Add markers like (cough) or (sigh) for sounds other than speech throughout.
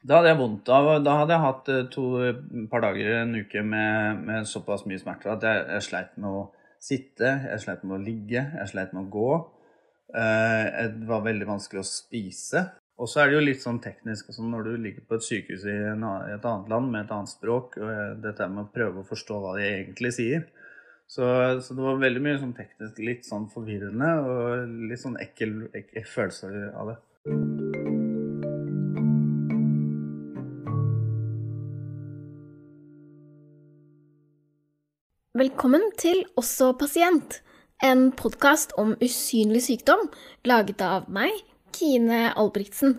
Da hadde jeg vondt. Da, da hadde jeg hatt eh, to par dager, en uke, med, med såpass mye smerter at jeg, jeg, sleit med å sitte, jeg sleit med å ligge, jeg sleit med å gå. Eh, det var veldig vanskelig å spise. Og så er det jo litt sånn teknisk altså når du ligger på et sykehus i, en, i et annet land med et annet språk, og eh, dette med å prøve å forstå hva de egentlig sier. Så, så, det var veldig mye sånn teknisk litt sånn forvirrende og litt sånn ekkel, ekkel følelse av det. Velkommen til Også pasient, en podkast om usynlig sykdom laget av meg, Kine Albrigtsen.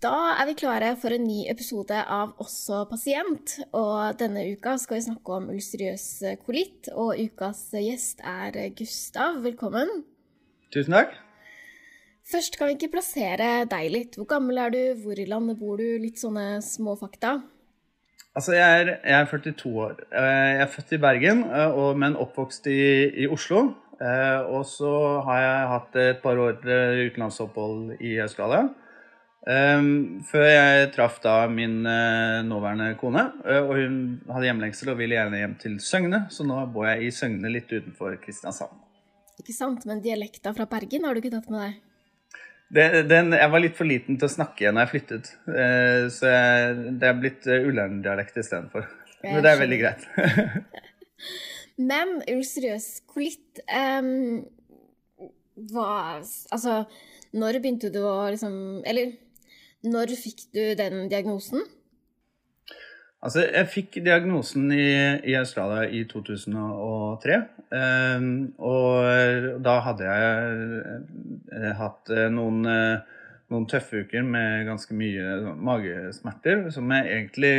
Da er vi klare for en ny episode av Også pasient. Og denne uka skal vi snakke om ulcerøs kolitt, og ukas gjest er Gustav. Velkommen. Tusen takk. Først kan vi ikke plassere deg litt. Hvor gammel er du, hvor i landet bor du? Litt sånne små fakta. Altså, jeg er, jeg er 42 år. Eh, jeg er født i Bergen, og, men oppvokst i, i Oslo. Eh, og så har jeg hatt et par år utenlandsopphold i Australia. Før jeg traff da min nåværende kone. Og hun hadde hjemlengsel og ville gjerne hjem til Søgne, så nå bor jeg i Søgne litt utenfor Kristiansand. Ikke sant, men dialekta fra Bergen har du ikke tatt med deg? Det, den, jeg var litt for liten til å snakke igjen da jeg flyttet, eh, så jeg, det er blitt uh, Ullern-dialekt istedenfor. Men det er veldig greit. (laughs) Men ulcerøs kolitt um, hva Altså, når begynte du å liksom Eller når fikk du den diagnosen? Altså, jeg fikk diagnosen i, i Australia i 2003. Eh, og da hadde jeg eh, hatt uh, noen, eh, noen, tøffe uker med ganske mye magesmerter, som jeg egentlig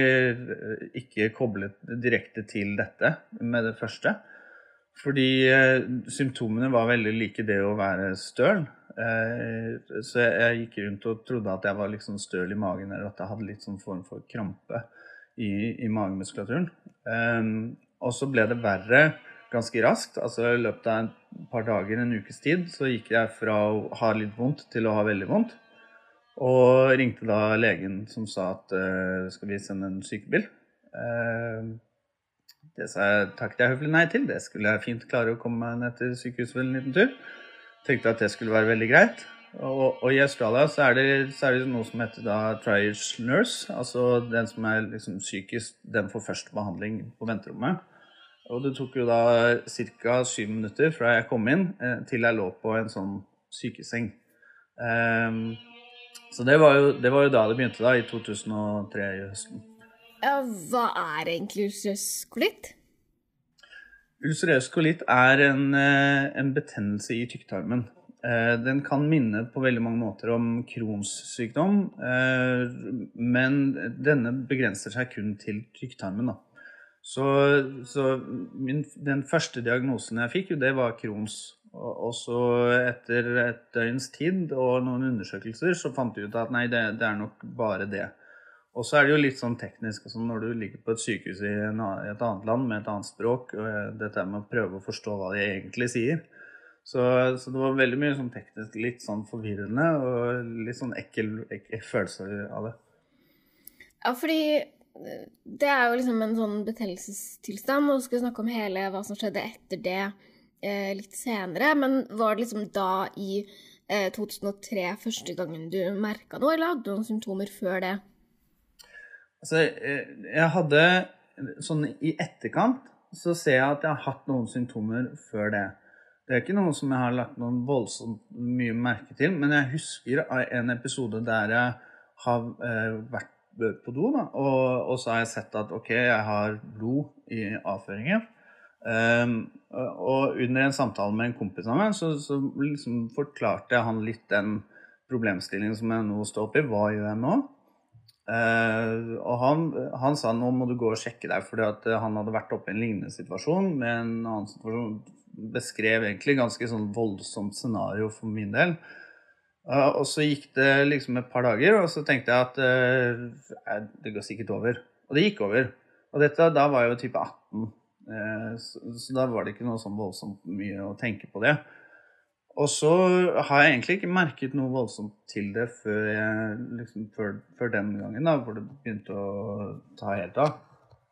ikke koblet direkte til dette med det første. Fordi symptomene var veldig like det å være støl. så jeg, jeg, gikk rundt og trodde at jeg var liksom støl i magen, eller at jeg hadde litt sånn form for krampe i, i magemuskulaturen. Um, og så ble det verre ganske raskt. altså I løpet av et par dager, en ukes tid, så gikk jeg fra å ha litt vondt til å ha veldig vondt. Og ringte da legen som sa at uh, skal vi sende en sykebil. Uh, det sa jeg takket jeg høflig nei til. Det skulle jeg fint klare å komme meg ned til sykehuset for en liten tur. Tenkte at det skulle være veldig greit. Og, og, i Australia så er, det, så er, det, noe som heter da triage nurse. Altså den som er liksom psykisk, den får først behandling på venterommet. Og det tok jo da ca. syv minutter fra jeg kom inn eh, til jeg lå på en sånn sykeseng. Um, så det var, jo, det var, jo, da det begynte, da, i 2003 i høsten. Ja, hva er egentlig ulcerøs kolitt? Ulcerøs kolitt er en, eh, en betennelse i tykktarmen. Eh, den kan minne på veldig mange måter om Crohns sykdom, eh, men denne begrenser seg kun til tykktarmen. Så, så min, den første diagnosen jeg fikk, det var Crohns. Og så etter et døgns tid og noen undersøkelser så fant vi ut at nei, det, det, er nok bare det. Og så er det jo litt sånn teknisk altså når du ligger på et sykehus i, et annet land med et annet språk, og eh, dette med å prøve å forstå hva de egentlig sier, så, så, det var veldig mye sånn teknisk litt sånn forvirrende og litt sånn ekkel, ekkel følelse av det. Ja, fordi eh, det er jo liksom en sånn betennelsestilstand, og du skal snakke om hele hva som skjedde etter det eh, litt senere. Men var det liksom da i eh, 2003 første gangen du merka noe, eller hadde du noen symptomer før det? Altså, eh, jeg hadde sånn i etterkant så ser jeg at jeg har hatt noen symptomer før det. Det er ikke noe som jeg har lagt noe voldsomt mye merke til, men jeg husker en episode der jeg har eh, vært på do, da, og, og, så har jeg sett at ok, jeg har blod i avføringen. Um, og under en samtale med en kompis av meg, så, så liksom forklarte jeg han litt den problemstillingen som jeg nå står oppi. Hva gjør jeg nå? Uh, og han, han, sa nå må du gå og sjekke deg, fordi han hadde vært oppe i en lignende situasjon med en annen situasjon beskrev egentlig ganske sånn voldsomt scenario for min del. Uh, og så gikk det liksom et par dager, og så tenkte jeg at uh, det går sikkert over. Og det gikk over. Og dette, da var jeg jo type 18. Eh, så, da var det ikke noe sånn voldsomt mye å tenke på det. Og så har jeg egentlig ikke merket noe voldsomt til det før, jeg, liksom, før, før den gangen, da, hvor det begynte å ta helt av.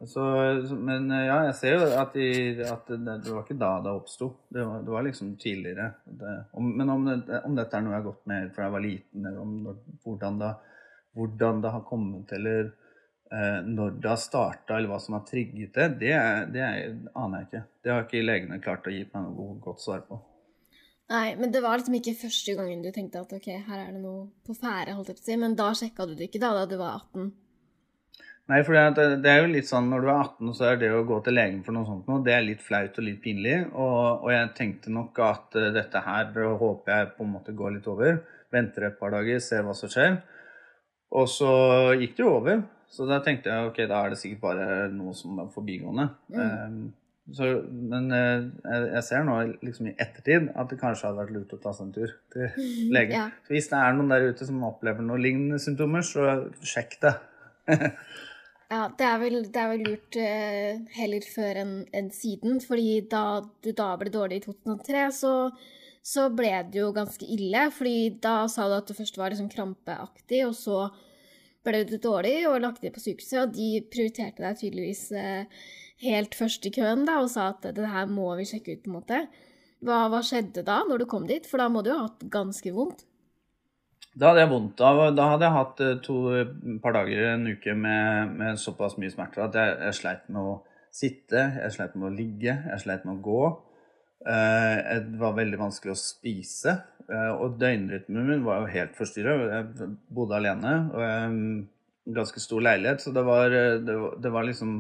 Så, men ja, jeg ser jo at, de, at det, det, var ikke da det oppsto. Det, det, var liksom tidligere. Det, om, men om, om, dette er noe jeg har gått med fra jeg var liten, eller om hvordan, hvordan det har kommet, eller eh, når det har starta, eller hva som har trigget det, det, det, aner jeg ikke. Det har ikke legene klart å gi meg noe godt svar på. Nei, men det var liksom ikke første gangen du tenkte at ok, her er det noe på ferde, holdt jeg på å si. Men da sjekka du det ikke da, da du var 18? Nei, for det, det, er jo litt sånn når du er 18, så er det å gå til legen for noe sånt noe, det er litt flaut og litt pinlig. Og, og jeg tenkte nok at uh, dette her håper jeg på en måte går litt over. Venter et par dager, ser hva som skjer. Og så gikk det jo over. Så da tenkte jeg ok, da er det sikkert bare noe som er forbigående. Mm. Um, så, men uh, jeg ser nå liksom i ettertid at det kanskje hadde vært lurt å ta seg en tur til (laughs) legen. Ja. Så hvis det er noen der ute som opplever noen lignende symptomer, så sjekk det. (laughs) Ja, det er vel, det er vel lurt eh, heller før enn en siden. fordi da du da ble dårlig i 2003, så, så, ble det jo ganske ille. fordi da sa du at det først var liksom krampeaktig, og så ble du dårlig og lagt inn på sykehuset. Og de prioriterte deg tydeligvis eh, helt først i køen da, og sa at det her må vi sjekke ut. på en måte. Hva, hva skjedde da, når du kom dit? For da må du jo ha hatt ganske vondt? Da hadde jeg vondt av Da hadde jeg hatt eh, to par dager, en uke med, med såpass mye smerter at jeg, jeg, sleit med å sitte, jeg sleit med å ligge, jeg sleit med å gå. Eh, det var veldig vanskelig å spise. Eh, og døgnrytmen min var jo helt forstyrra. Jeg bodde alene. og en Ganske stor leilighet, så det var, det var, det var liksom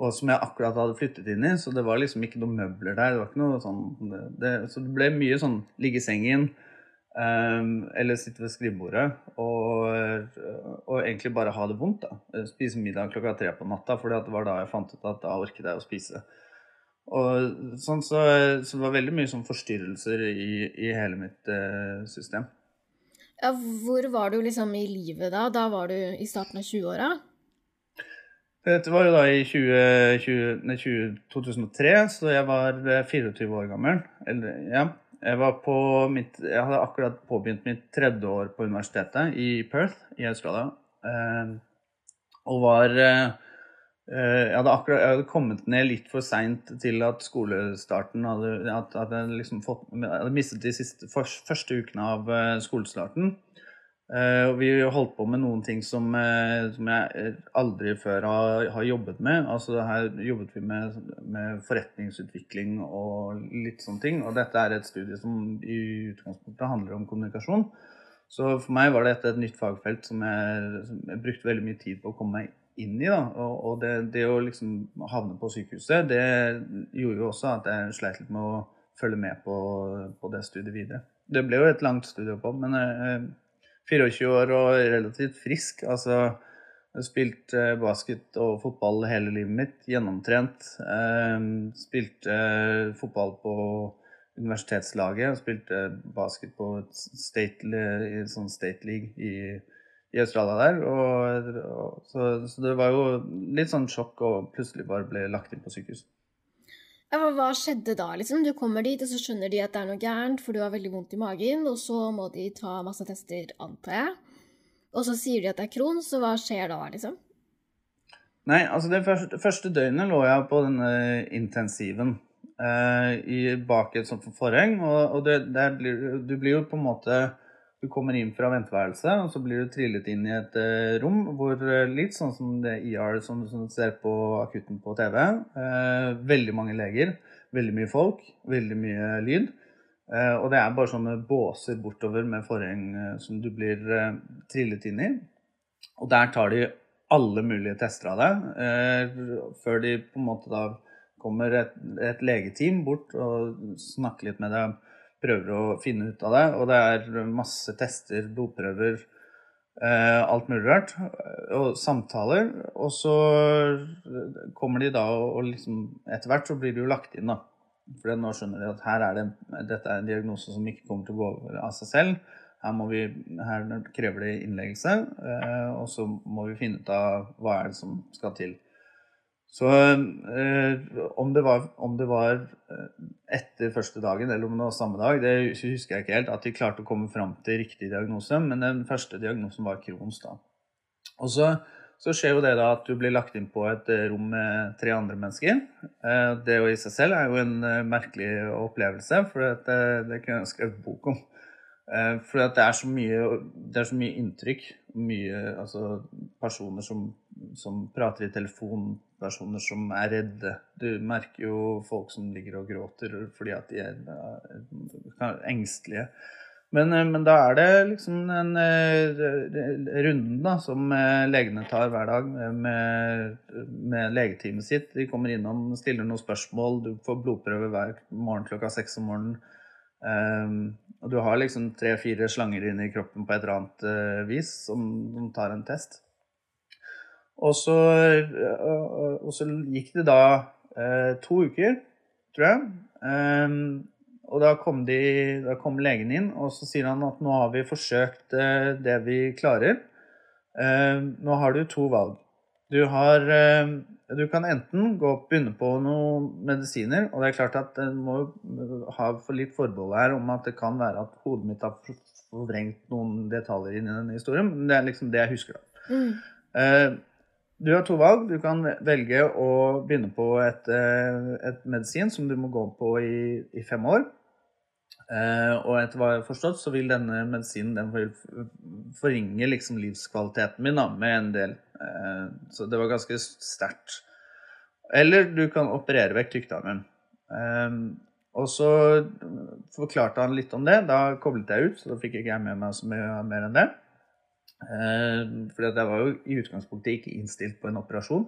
og som jeg akkurat hadde flyttet inn i, så det var liksom ikke noen møbler der. det var ikke noe sånn, det, Så det ble mye sånn ligge i sengen, eller sitte ved skrivebordet og, og, egentlig bare ha det vondt. da. Spise middag klokka tre på natta, for det var da jeg fant ut at da orket jeg å spise. Og sånn så, så det var veldig mye sånn forstyrrelser i, i hele mitt uh, system. Ja, hvor var du liksom i livet da? Da var du i starten av 20-åra? Dette var jo da i 20, 20, nei, 2003, så jeg var 24 eh, år gammel. Eller, ja. Jeg, mitt, jeg, hadde akkurat påbegynt mitt tredje år på universitetet i Perth i Australia. Eh, og var eh, jeg, hadde akkurat, jeg hadde kommet ned litt for seint til at skolestarten hadde, at, at jeg, liksom fått, hadde mistet de siste, første ukene av eh, skolestarten. Uh, vi holdt på med noen ting som, uh, som jeg aldri før har, har, jobbet med. Altså Her jobbet vi med, med, forretningsutvikling og litt sånne ting. Og dette er et studie som i utgangspunktet handler om kommunikasjon. Så for meg var dette et nytt fagfelt som jeg, som jeg brukte veldig mye tid på å komme meg inn i. da, Og, og det, det, å liksom havne på sykehuset, det gjorde jo også at jeg sleit litt med å følge med på, på det studiet videre. Det ble jo et langt studie på, men jeg, 24 år og relativt frisk. Altså, jeg har spilt eh, basket og fotball hele livet mitt. Gjennomtrent. Eh, spilte eh, fotball på universitetslaget. Og spilte basket på state, sånn state league i, i Australia der. Og, og, så, så, det var jo litt sånn sjokk å plutselig bare bli lagt inn på sykehus. Hva skjedde da, liksom? Du kommer dit, og så skjønner de at det er noe gærent, for du har veldig vondt i magen, og så må de ta masse tester, antar jeg. Og så sier de at det er Crohn, så hva skjer da, liksom? Nei, altså det første, første døgnet lå jeg på denne intensiven eh, i, bak et sånt forheng, og, og det, blir, du blir jo på en måte du kommer inn fra venteværelset, og så blir du trillet inn i et uh, rom hvor uh, litt sånn som det IR som, som, du ser på akutten på TV. Uh, eh, veldig mange leger, veldig mye folk, veldig mye lyd. og det er bare sånne båser bortover med forheng som du blir trillet inn i. Og der tar de alle mulige tester av deg, før de på en måte da kommer et, et legeteam bort og snakker litt med deg prøver å finne ut av det. Og det er masse tester, blodprøver, eh, alt mulig rart. Og samtaler. Og så kommer de da og liksom Etter hvert så blir de jo lagt inn, da. For nå skjønner de at her er det, dette er en diagnose som ikke kommer til å gå over av seg selv. Her, vi, her krever det innleggelse, eh, og så må vi finne ut av hva er det som skal til. Så eh, om, det var, om, det var, eh, etter første dagen eller om det var samme dag, det husker jeg ikke helt. At de klarte å komme fram til riktig diagnose. Men den første diagnosen var Crohns. Og så, så, skjer jo det da at du blir lagt inn på et eh, rom med tre andre mennesker. Det i seg selv er jo en merkelig opplevelse, for det, det kunne jeg skrevet bok om. For det er mye, det er så mye inntrykk. Mye altså, personer som, som, prater i telefon, personer som er redde. Du merker jo folk som ligger og gråter fordi at de er, er engstelige. Men, eh, men, da er det liksom den runde runden da, som legene tar hver dag med, med legeteamet sitt. De kommer innom, stiller noen spørsmål, du får blodprøve hver morgen klokka seks om morgenen. Um, og du har liksom tre-fire slanger inni kroppen på et eller annet uh, vis som, som, tar en test. Og så, uh, og så gikk det da uh, to uker, tror jeg. Um, og da kom, de, da kom, legen inn, og så sier han at nå har vi forsøkt det vi klarer. Ehm, nå har du to valg. Du, har, eh, du kan enten gå og begynne på noen medisiner, og det er klart at en må ha for litt forbehold her om at det kan være at hodet mitt har forvrengt noen detaljer inn i denne historien, men det er liksom det jeg husker, da. Mm. Du har to valg. Du kan velge å begynne på et, eh, et medisin som du må gå på i, i fem år. Eh, og etter hva jeg har forstått, så vil denne medisinen den vil forringe liksom livskvaliteten min da, med en del. Eh, så det var ganske sterkt. Eller du kan operere vekk tykktarmen. Eh, og så forklarte han litt om det. Da koblet jeg ut, så da fikk ikke jeg med meg så mye mer enn det. Eh, fordi jeg var jo i utgangspunktet ikke innstilt på en operasjon.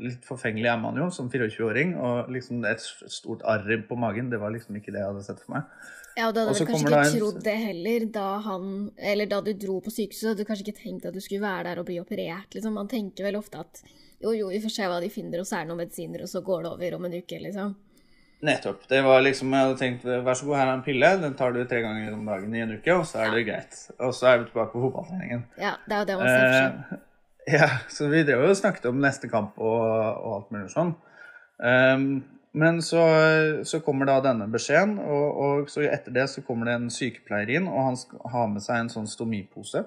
litt forfengelig er man jo som 24-åring, og liksom et stort arr på magen, det var liksom ikke det jeg hadde sett for meg. Ja, og da hadde du kanskje ikke en... trodd det heller da han Eller da du dro på sykehuset, hadde du kanskje ikke tenkt at du skulle være der og bli operert, liksom. Man tenker vel ofte at jo, jo, vi får se hva de finner, og så er det noen medisiner, og så går det over om en uke, liksom. Nettopp. Det var liksom, Jeg hadde tenkt vær så god, her er en pille. Den tar du tre ganger om dagen i en uke, og så er det greit. Og så er vi tilbake på fotballtreningen. Ja, det er jo det man ser for seg. Uh, ja, så vi drev og snakket om neste kamp og, og alt mulig sånn. Um, men så, så, kommer da denne beskjeden, og, og, så etter det så kommer det en sykepleier inn, og han skal ha med seg en sånn stomipose.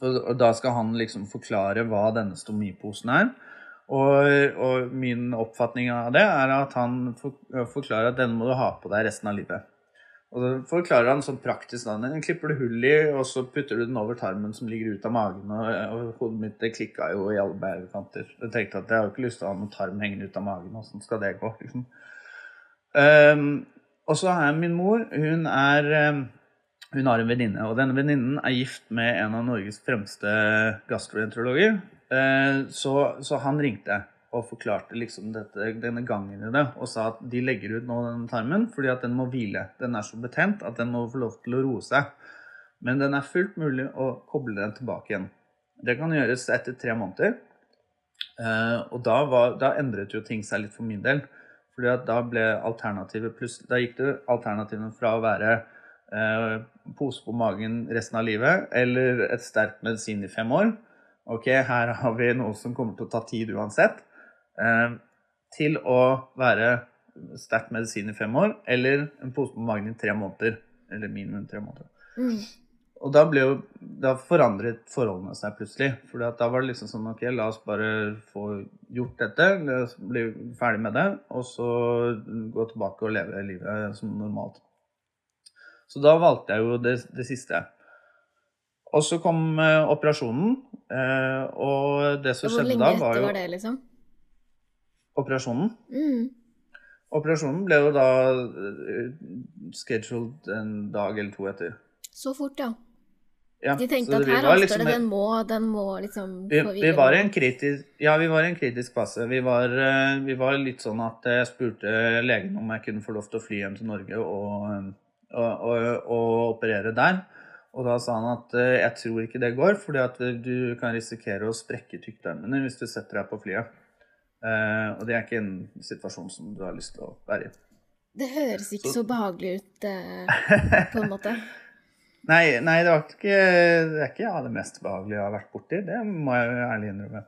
Og da skal han liksom forklare hva denne stomiposen er. Og, og, min oppfatning av det er at han forklarer at denne må du ha på deg resten av livet. Og så forklarer han sånn praktisk da, den klipper du hull i, og så putter du den over tarmen som ligger ut av magen. Og, og hodet mitt det klikka jo i alle bærekanter. Jeg tenkte at jeg har jo ikke lyst til å ha noen tarm hengende ut av magen. Åssen skal det gå? liksom? Um, og så har jeg min mor Hun er um, hun har en venninne, og denne venninnen er gift med en av Norges fremste gastroenterologer. Eh, så, så, han ringte og forklarte liksom dette, denne gangen i det og sa at de legger ut nå den tarmen fordi at den må hvile. Den er så betent at den må få lov til å roe seg. Men den er fullt mulig å koble den tilbake igjen. Det kan gjøres etter tre måneder. Eh, og da, var, da endret jo ting seg litt for min del. Fordi at da ble alternativet plutselig Da gikk det alternativene fra å være eh, pose på magen resten av livet eller et sterkt medisin i fem år Ok, her har vi noe som kommer til å ta tid uansett. Eh, til å være sterkt medisin i fem år, eller en pose på magen i tre måneder. Eller minimum tre måneder. Mm. Og da, ble jo, da forandret forholdene seg plutselig. For da var det liksom sånn Ok, la oss bare få gjort dette. La oss bli ferdig med det. Og så gå tilbake og leve livet som normalt. Så da valgte jeg jo det, det siste. Og så kom uh, operasjonen, uh, og det som skjedde da, var jo Hvor lenge etter var det, liksom? Operasjonen? Mm. Operasjonen ble jo da uh, scheduled en dag eller to etter. Så fort, ja. ja De tenkte at her haster liksom, det, den må, den må liksom vi, vi, var i en kritisk, Ja, vi var i en kritisk fase. Vi var, vi var, litt sånn at jeg spurte legen om jeg kunne få lov til å fly hjem til Norge og, og, og, og operere der. Og da sa han at eh, jeg tror ikke det går, fordi at du kan risikere å sprekke tykktarmene hvis du setter deg på flyet. Uh, og det er ikke en situasjon som du har lyst til å være i. Det høres ikke så, så behagelig ut, uh, på en måte. (laughs) nei, nei, det, ikke, det er ikke ja, det mest behagelige jeg har vært borti. Det må jeg ærlig innrømme.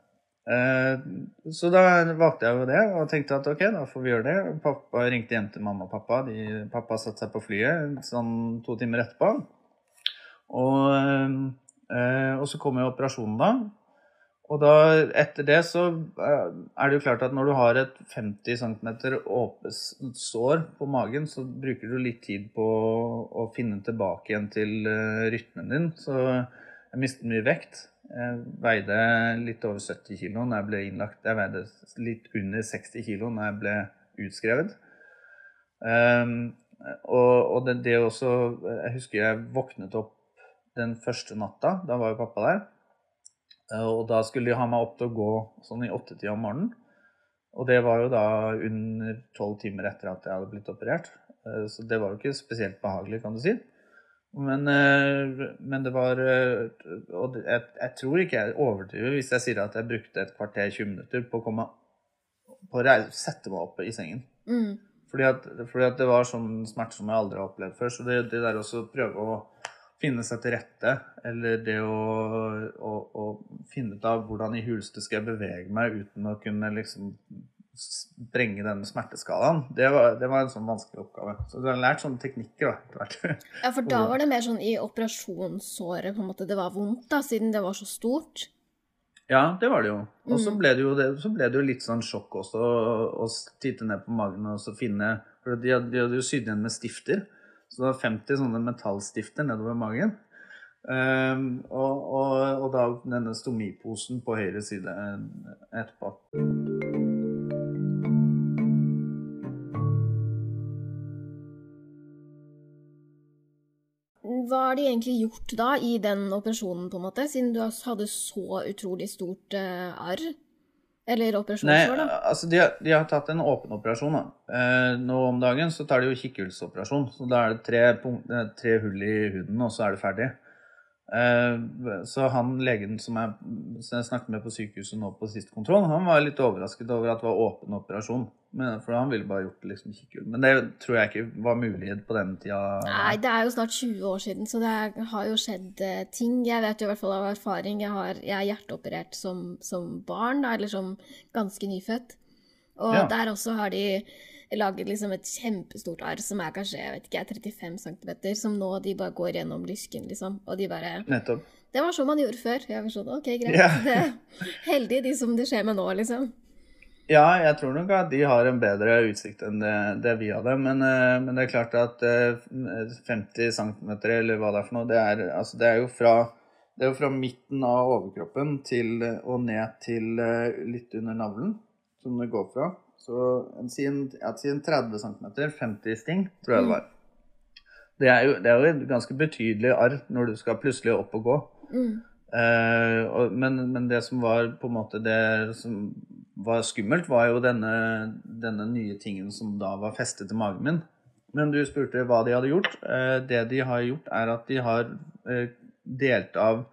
Uh, så da valgte jeg jo det og tenkte at ok, da får vi gjøre det. Pappa ringte hjem til mamma og pappa. De, pappa satte seg på flyet sånn to timer etterpå. Og, eh, og så kom jo operasjonen da. Og da, etter det så eh, er det jo klart at når du har et 50 cm åpent sår på magen, så bruker du litt tid på å finne tilbake igjen til rytmen din. Så jeg mistet mye vekt. Jeg veide litt over 70 kg når jeg ble innlagt. Jeg veide litt under 60 kg når jeg ble utskrevet. Um, og, og det, det, også Jeg husker jeg våknet opp den første natta. Da var jo pappa der. Og da skulle de ha meg opp til å gå sånn i åttetida om morgenen. Og det var jo da under tolv timer etter at jeg hadde blitt operert. Eh, så det var jo ikke spesielt behagelig, kan du si. Men, eh, men, det var eh, Og jeg, jeg, tror ikke jeg overdriver hvis jeg sier at jeg brukte et kvarter 20 minutter på å komme på å sette meg opp i sengen. Mm. Fordi, at, fordi, at, det var sånn smerte som jeg aldri har opplevd før. Så det, det der også prøve å finne seg til rette, eller det å, å, å finne ut av hvordan i huleste skal jeg bevege meg uten å kunne liksom sprenge denne smerteskalaen, det var, det var, en sånn vanskelig oppgave. Så du har lært sånne teknikker da, (laughs) Ja, for da var det mer sånn i operasjonssåret på en måte det var vondt, da, siden det var så stort? Ja, det var det jo. Og så mm. ble det jo, det, ble det jo litt sånn sjokk også å titte ned på magen og så finne For de hadde, de hadde jo sydd igjen med stifter. Så det var 50 sånne metallstifter nedover magen. Um, og, og, og, da denne stomiposen på høyre side etterpå. hva har de egentlig gjort da i den operasjonen, på en måte, siden du hadde så utrolig stort uh, arr? Eller operasjonssår, da? Altså de har, de har, tatt en åpen operasjon. da. Eh, nå om dagen så tar de jo kikkhullsoperasjon. Så da er det tre, punkt, eh, tre hull i huden, og så er det ferdig. Eh, så han legen som jeg, som jeg, snakket med på sykehuset nå på siste kontroll, han var litt overrasket over at det var åpen operasjon. Men, for han ville bare gjort det liksom kikkhull. Men det tror jeg ikke var mulighet på den tida. Nei, det er jo snart 20 år siden, så det har jo skjedd uh, ting. Jeg vet jo i hvert fall av erfaring. Jeg, har, jeg er hjerteoperert som, som barn, da, eller som ganske nyfødt. Og ja. der også har de laget liksom et kjempestort arr som er kanskje jeg vet ikke, 35 cm, som nå de bare går gjennom lysken, liksom. Og de bare Nettopp. Det var sånn man gjorde før. Jeg var sånn, ok, greit. Ja. det heldig de som det skjer med nå, liksom. Ja, jeg tror nok at de har en bedre utsikt enn det, det vi hadde. Men, eh, men, det er klart at 50 eh, cm, eller hva det er for noe, det er, altså det er, jo, fra, det er jo fra midten av overkroppen til, og ned til eh, litt under navlen, som det går fra. Så en, siden, siden 30 cm, 50 sting, tror jeg det var. Det er, jo, det er jo et ganske betydelig arr når du skal plutselig opp og gå. Mm. Eh, og, men, men, det som var på en måte det som var skummelt, var jo denne, denne nye tingen som da var festet til magen min. Men du spurte hva de hadde gjort. Eh, det de har gjort, er at de har eh, delt av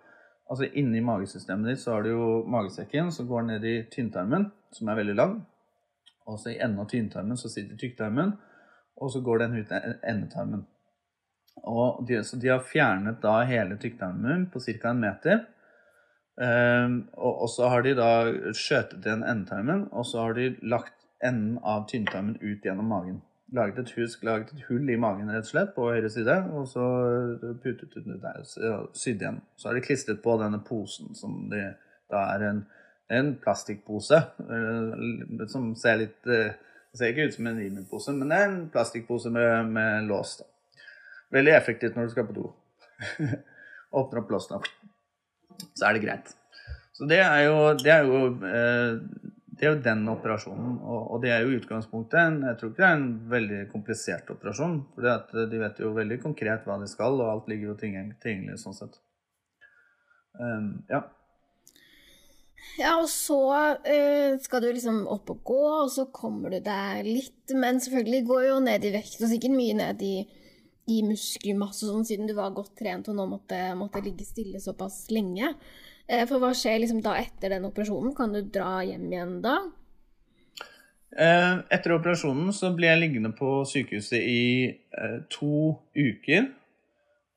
Altså inni magesystemet ditt så har du jo magesekken som går ned i tynntarmen, som er veldig lang. Og så i enden av tynntarmen så sitter tykktarmen, og så går den ut i endetarmen. Og de, så de har fjernet da hele tykktarmen på ca. en meter. Um, og, og, så har de da skjøtet igjen endetarmen, og så har de lagt enden av tynntarmen ut gjennom magen. Laget et, husk, laget et hull i magen rett og slett på høyre side, og så putet ut der, sydd igjen. Så har de klistret på denne posen, som de, da er en, en plastikkpose, uh, som ser litt Det ser ikke ut som en Rimi-pose, men det er en plastikkpose med, med lås. da. Veldig effektivt når du skal på do. (laughs) Åpner opp låsen, så er det greit. Så det er jo, det er jo, eh, det er jo den operasjonen. Og, det er jo utgangspunktet. Jeg tror ikke det er en veldig komplisert operasjon. For de vet jo veldig konkret hva de skal, og alt ligger jo tilgjengelig sånn sett. Um, ja. Ja, og så uh, skal du liksom opp og gå, og så kommer du deg litt Men selvfølgelig går jo ned i vekt, og sikkert mye ned i i muskelmasse, sånn, siden du var godt trent og nå måtte, måtte ligge stille såpass lenge. Uh, for hva skjer liksom da etter den operasjonen? Kan du dra hjem igjen da? Uh, etter operasjonen så ble jeg liggende på sykehuset i to uker.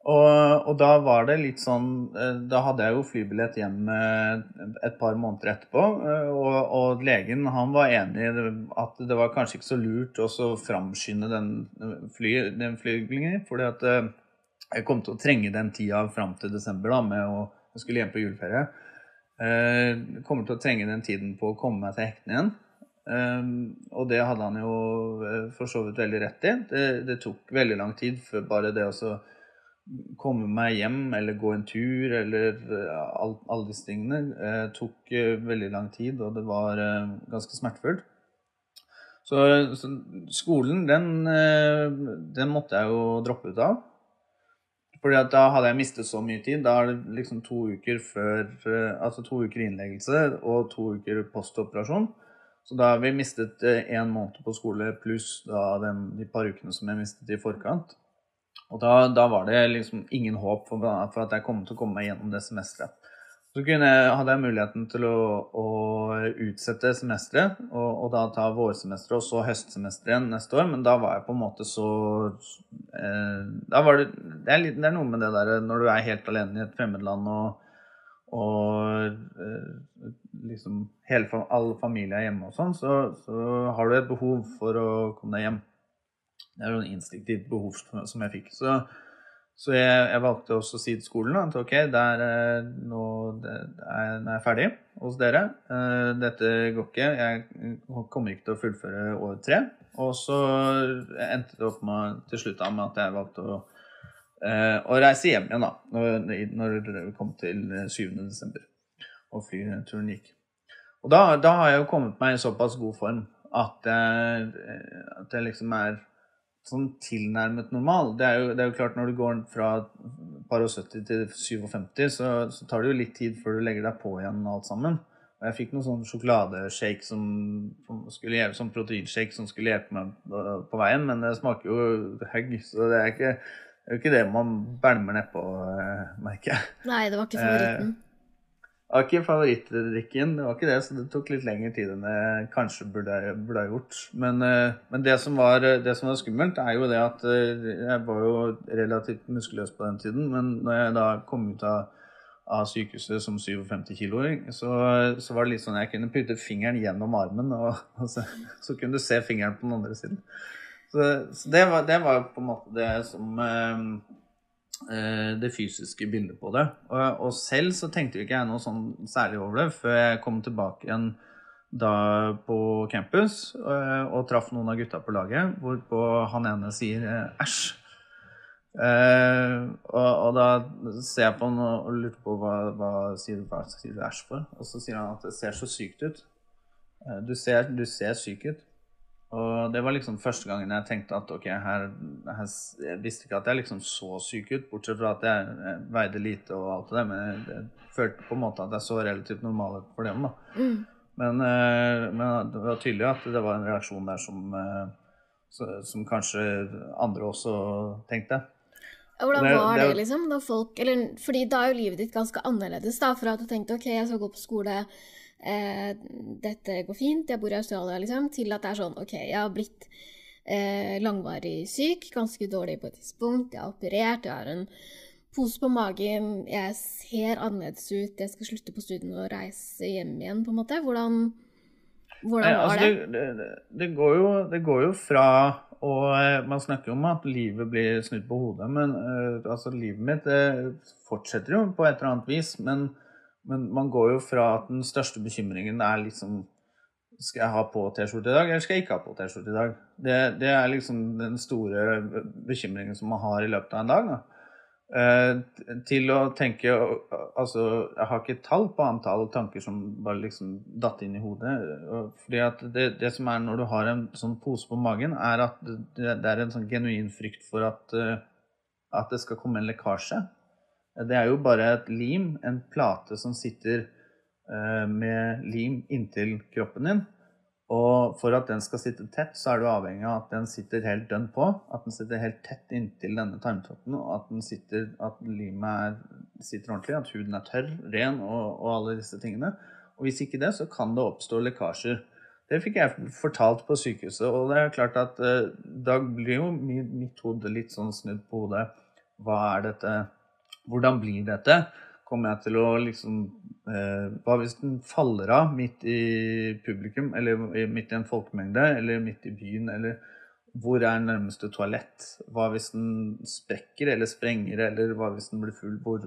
Og, og, da var det litt sånn eh, Da hadde jeg jo flybillett hjem et par måneder etterpå. Eh, og, og legen han var enig i at det var kanskje ikke så lurt å framskynde den, fly, den flyglingen. fordi at eh, jeg kom til å trenge den tida fram til desember da, med å jeg skulle hjem på juleferie. Jeg kommer til å trenge den tiden på å komme meg til hektene igjen. og det hadde han jo for så vidt veldig rett i. Det, det tok veldig lang tid før bare det å komme meg hjem eller gå en tur eller alle, all disse tingene eh, tok eh, veldig lang tid, og det var eh, ganske smertefullt. Så, så, skolen, den, eh, den, måtte jeg jo droppe ut av. Fordi da hadde jeg mistet så mye tid. Da er det liksom to uker før eh, Altså to uker innleggelse og to uker postoperasjon. Så da har vi mistet én eh, måned på skole pluss da de par ukene som jeg mistet i forkant. Og da, da, var det liksom ingen håp for, for, at jeg kom til å komme meg gjennom det semesteret. Så kunne, hadde jeg muligheten til å, å utsette semesteret, og, og, da ta vårsemesteret og så høstsemesteret igjen neste år. Men da var jeg på en måte så eh, da var det, det, er litt, det, er noe med det der når du er helt alene i et fremmedland og, og eh, liksom hele, alle familier er hjemme og sånn, så, så har du et behov for å komme deg hjem. Det er en instinktivt behov som jeg fikk. Så, så jeg, jeg, valgte også å si til skolen at ok, der, eh, nå, er, er jeg ferdig hos dere. Eh, dette går ikke. Jeg kommer ikke til å fullføre år tre. Og så endte det opp med, til slutt med at jeg valgte å, eh, å reise hjem igjen da, når, når det kom til 7. desember og flyturen gikk. Og da, da, har jeg jo kommet meg i såpass god form at jeg, at jeg liksom er sånn tilnærmet normal. Det er, jo, det er, jo, klart Når du går fra par og 70 til 57, så, så, tar det jo litt tid før du legger deg på igjen alt sammen. Og jeg fikk noen sånn sjokoladeshake som, skulle hjelpe, sånn proteinshake som skulle hjelpe meg på veien, men det smaker jo hugg, så det er ikke, det er ikke det man bælmer nedpå, eh, merker jeg. Nei, det var ikke favoritten. Eh, det var ikke favorittdrikken, det var ikke det, så det tok litt lengre tid enn jeg kanskje burde, burde ha gjort. Men, eh, men det, som var, det, som var, skummelt, er jo det at eh, jeg var jo relativt muskuløs på den tiden. Men når jeg da kom ut av, av sykehuset som 57-kiloåring, så, så, var det litt sånn jeg kunne putte fingeren gjennom armen, og, (laughs) og så, så, kunne du se fingeren på den andre siden. Så, så det, var, det, var, på en måte det som eh, Eh, det fysiske bildet på det. Og, selv så tenkte ikke jeg noe sånn særlig over det før jeg kom tilbake igjen da på campus eh, og traff noen av gutta på laget, hvorpå han ene sier eh, æsj. Eh, og, og, da ser jeg på han og, lurer på hva, hva sier du, hva sier du æsj for. Og så sier han at det ser så sykt ut. Eh, du, ser, du ser syk ut. Og det var liksom første gangen jeg tenkte at ok, her, her Jeg visste ikke at jeg liksom så syk ut, bortsett fra at jeg, jeg veide lite og alt det der, men jeg, jeg, følte på en måte at jeg så relativt normal ut for dem. da. Mm. Men, eh, men, det var tydelig at det var en reaksjon der som, eh, som kanskje andre også tenkte. Hvordan var det, liksom? Da folk, eller, fordi da er jo livet ditt ganske annerledes, da, fra at du tenkte ok, jeg skal gå på skole eh, dette går fint, jeg bor i Australia, liksom, til at det er sånn OK, jeg har blitt eh, langvarig syk, ganske dårlig på et tidspunkt, jeg har operert, jeg har en pose på magen, jeg ser annerledes ut, jeg skal slutte på studiene og reise hjem igjen, på en måte. Hvordan, hvordan var altså, det? Det, det, det, går jo, det går jo fra og eh, man snakker jo om at livet blir snudd på hodet, men uh, altså, livet mitt fortsetter jo på et eller annet vis. Men men man går jo fra at den største bekymringen er liksom Skal jeg ha på T-skjorte i dag, eller skal jeg ikke ha på T-skjorte i dag? Det, det, er liksom den store bekymringen som man har i løpet av en dag. Da. Eh, til å tenke Altså, jeg har ikke tall på antall tanker som bare liksom datt inn i hodet. Fordi at det, det, som er når du har en sånn pose på magen, er at det, det er en sånn genuin frykt for at, uh, at det skal komme en lekkasje. Det er jo bare et lim, en plate som sitter eh, med lim inntil kroppen din. Og for at den skal sitte tett, så er du avhengig av at den sitter helt dønn på. At den sitter helt tett inntil denne tarmtoppen, og at, sitter, at limet er, sitter ordentlig. At huden er tørr, ren og, og, alle disse tingene. Og hvis ikke det, så kan det oppstå lekkasjer. Det fikk jeg fortalt på sykehuset, og det er klart at eh, da blir jo mitt hode litt sånn snudd på hodet. hva er dette Hvordan blir dette? Kommer jeg til å liksom eh, Hva hvis den faller av midt i publikum, eller midt i en folkemengde, eller midt i byen, eller hvor er nærmeste toalett? Hva hvis den sprekker eller sprenger, eller hva hvis den blir full? Hvor,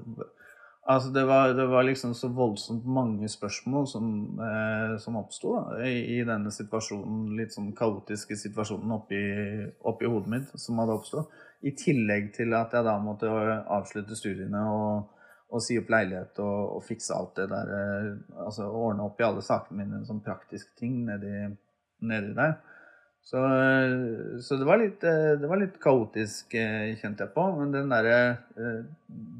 altså det, var, det var liksom så voldsomt mange spørsmål som, eh, som oppsto i, i, denne situasjonen, litt sånn kaotiske situasjonen oppi, oppi hodet mitt som hadde oppstått. I tillegg til at jeg da måtte avslutte studiene og, og si opp leilighet og, og, fikse alt det der eh, Altså ordne opp i alle sakene mine, sånn praktiske ting nedi, nedi der. Så, så det, var litt, eh, det, var litt, kaotisk, eh, kjente jeg på. Men den derre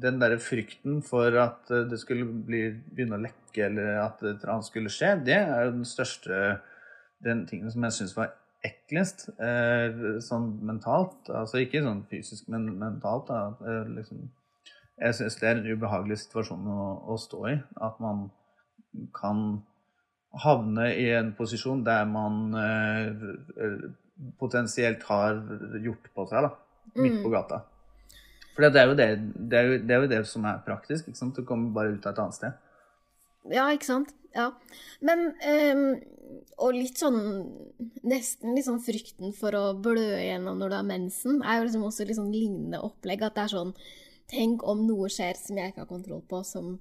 den der frykten for at det skulle bli, begynne å lekke, eller at et annet skulle skje, det er jo den største Den tingen som jeg syns var eklest sånn mentalt. Altså ikke sånn fysisk, men mentalt. Da. Liksom, jeg syns det er en ubehagelig situasjon å, å, stå i. At man kan havne i en posisjon der man eh, potensielt har gjort på seg, da. Midt på mm. gata. For det er, det, det, er jo, det er jo det, som er praktisk. ikke sant? Du kommer bare ut av et annet sted. Ja, ikke sant. Ja. Men um, Og litt sånn Nesten litt sånn frykten for å blø igjennom når du har mensen, er jo liksom også litt sånn lignende opplegg. At det er sånn Tenk om noe skjer som jeg ikke har kontroll på, som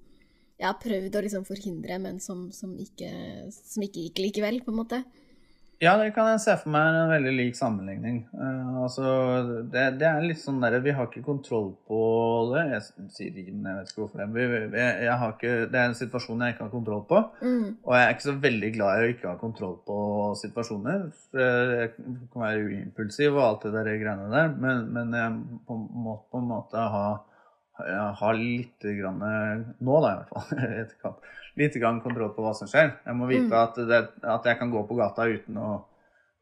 jeg har prøvd å liksom forhindre, men som, som, ikke, som, ikke, gikk likevel, på en måte. Ja, det kan jeg se for meg en veldig lik sammenligning. Uh, altså, det, det, er litt sånn der, Vi har ikke kontroll på det. Jeg sier men jeg vet ikke hvorfor. Det. Jeg, jeg har ikke, det er en situasjon jeg ikke har kontroll på. Mm. Og jeg er ikke så veldig glad i å ikke ha kontroll på situasjoner. Jeg kan være uimpulsiv og alt det der greiene der, men, men jeg må på en måte ha har litt grann, nå da i hvert fall, (laughs) litt grann kontroll på hva som skjer. Jeg må vite mm. at, det, at, jeg kan gå på gata uten, å,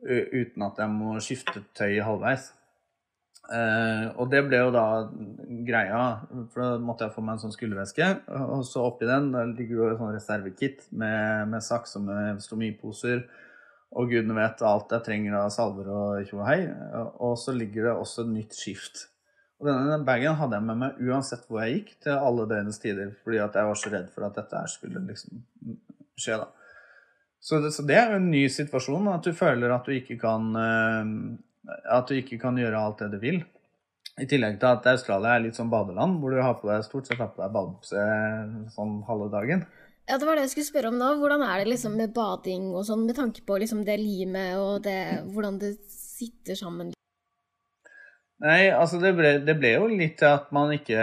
uten at jeg må skifte tøy halvveis. Eh, og det ble jo da greia, for da måtte jeg få meg en sånn skulderveske. Og så oppi den ligger jo et sånn reservekit med, med saks og med stomiposer. Og gudene vet alt jeg trenger av salver og tjo og hei. Og så ligger det også et nytt skift og denne bagen hadde jeg med meg uansett hvor jeg gikk, til alle døgnets tider, fordi at jeg var så redd for at dette skulle liksom skje, da. Så det, så det, er jo en ny situasjon, at du føler at du ikke kan uh, At du ikke kan gjøre alt det du vil. I tillegg til at Australia er litt sånn badeland, hvor du har på deg stort sett har på deg badebukse sånn halve dagen. Ja, det var det jeg skulle spørre om nå. Hvordan er det liksom med bading og sånn, med tanke på liksom det limet og det, hvordan det sitter sammen? Nei, altså det ble, det ble, jo litt til at man ikke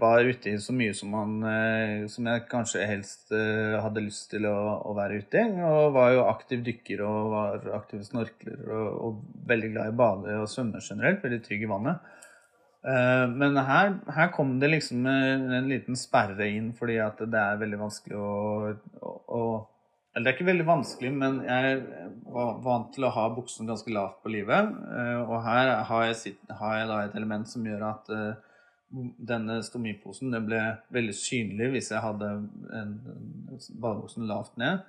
var ute i så mye som, man, eh, som jeg kanskje helst eh, hadde lyst til å, å være ute i. Og var jo aktiv dykker og var aktiv snorkler og, og veldig glad i bade og svømme generelt. Veldig trygg i vannet. Eh, men her, her, kom det liksom en liten sperre inn fordi at det er veldig vanskelig å, å, å det er ikke veldig vanskelig, men jeg var vant til å ha buksen ganske lavt på livet. Eh, og her har jeg, har jeg et element som gjør at eh, denne stomiposen den ble veldig synlig hvis jeg hadde en, badebuksen lavt ned.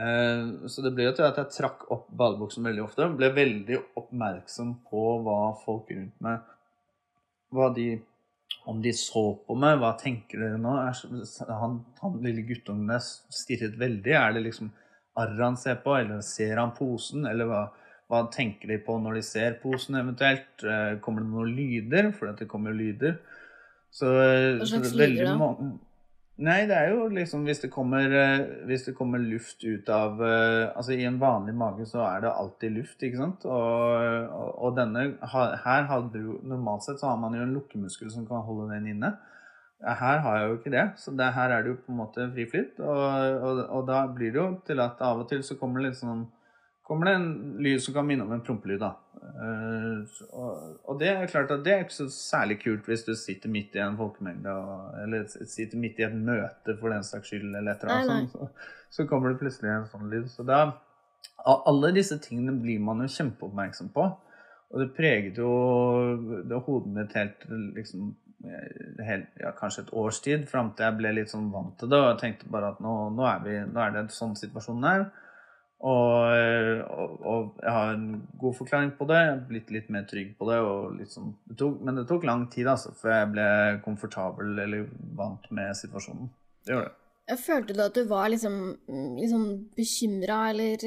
Eh, så det ble jo til at jeg trakk opp badebuksen veldig ofte. Ble veldig oppmerksom på hva folk rundt meg Hva de om de så på meg, hva tenker dere nå? Han, han lille guttungen der stirret veldig. Er det liksom arret han ser på, eller ser han posen? Eller hva, hva, tenker de på når de ser posen eventuelt? Eh, kommer det noen lyder? For det kommer jo lyder. Så, hva slags lyder da? Nei, det er jo liksom hvis det kommer, eh, hvis det kommer luft ut av eh, Altså i en vanlig mage så er det alltid luft, ikke sant? Og, og, og denne Her hadde du Normalt sett så har man jo en lukkemuskel som kan holde den inne. Her har jeg jo ikke det, så det, her er det jo på en måte fri flyt. Og, og, da blir det jo til at av og til så kommer det litt sånn kommer det en lyd som kan minne om en prompelyd. da. Uh, og, det er klart at det er ikke så særlig kult hvis du sitter midt i en folkemengde, eller sitter midt i et møte for den saks skyld, eller et eller annet sånt. Så, så, kommer det plutselig en sånn lyd. Så da Alle disse tingene blir man jo kjempeoppmerksom på. Og det preget jo det hodet mitt helt liksom helt, ja, kanskje et års tid, fram til jeg ble litt sånn vant til det og jeg tenkte bare at nå, nå, er, vi, nå er det en sånn situasjon her. Og, og, og, jeg har en god forklaring på det. Blitt litt mer trygg på det. Sånn, det tok, men det tok lang tid altså, før jeg ble komfortabel eller vant med situasjonen. Det gjorde det. Jeg følte du at du var liksom, liksom bekymra, eller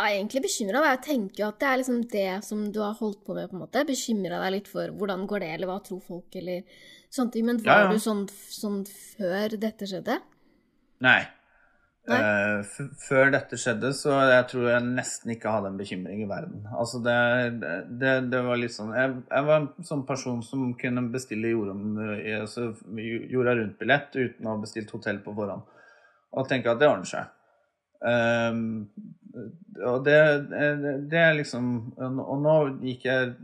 Ja, egentlig bekymra. Jeg tenker jo at det er liksom det som du har holdt på med, på en måte. Bekymra deg litt for hvordan går det, eller hva tror folk, eller sånne ting. Men var ja, ja. du sånn, sånn før dette skjedde? Nei. Uh, før dette skjedde, så jeg tror jeg nesten ikke hadde en bekymring i verden. Altså det, det, det var litt sånn jeg, jeg, var en sånn person som kunne bestille jorda, altså, jorda rundt-billett uten å ha bestilt hotell på forhånd. Og tenke at det ordner seg. Um, og det, det, er liksom Og nå gikk jeg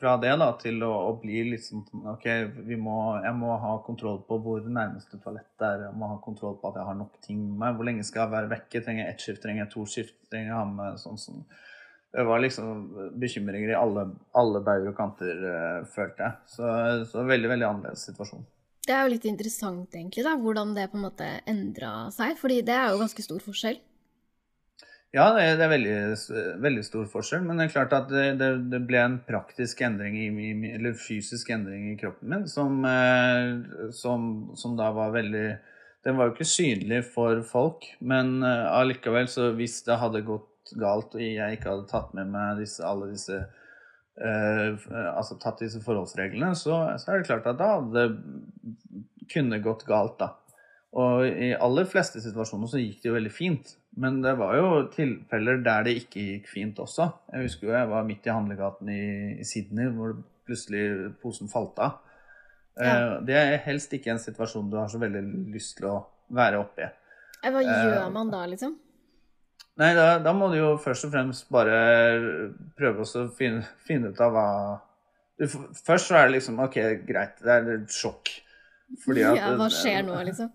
fra det da, til å, å bli liksom OK, må, jeg må ha kontroll på hvor nærmeste toalett er. Jeg må ha kontroll på at jeg har nok ting med meg. Hvor lenge skal jeg være vekke? Trenger jeg ett skift? Trenger jeg to skift? Trenger jeg ha med sånn sånn Det var liksom bekymringer i alle, alle bauger og kanter, uh, følte jeg. Så, så veldig, veldig annerledes situasjon. Det er jo litt interessant, egentlig, da, hvordan det på en måte endra seg. fordi det er jo ganske stor forskjell. Ja, det er, veldig, veldig, stor forskjell. Men det er klart at det, det ble en praktisk endring, i, eller fysisk endring i kroppen min, som, eh, som, som, da var veldig Den var jo ikke synlig for folk, men eh, allikevel, så hvis det hadde gått galt og jeg ikke hadde tatt med meg disse, alle disse uh, Altså tatt disse forholdsreglene, så, så, er det klart at da det kunne gått galt, da. Og i aller fleste situasjoner så gikk det jo veldig fint. Men det var jo tilfeller der det ikke gikk fint også. Jeg husker jo jeg var midt i handlegaten i, i Sydney hvor plutselig posen falt av. Ja. Eh, det er helst ikke en situasjon du har så veldig lyst til å være oppi. Hva gjør eh, man da, liksom? Nei, da, da, må du jo først og fremst bare prøve å finne, finne, ut av hva du, Først så er det liksom OK, greit, det er sjokk. Fordi at, ja, hva skjer nå, liksom?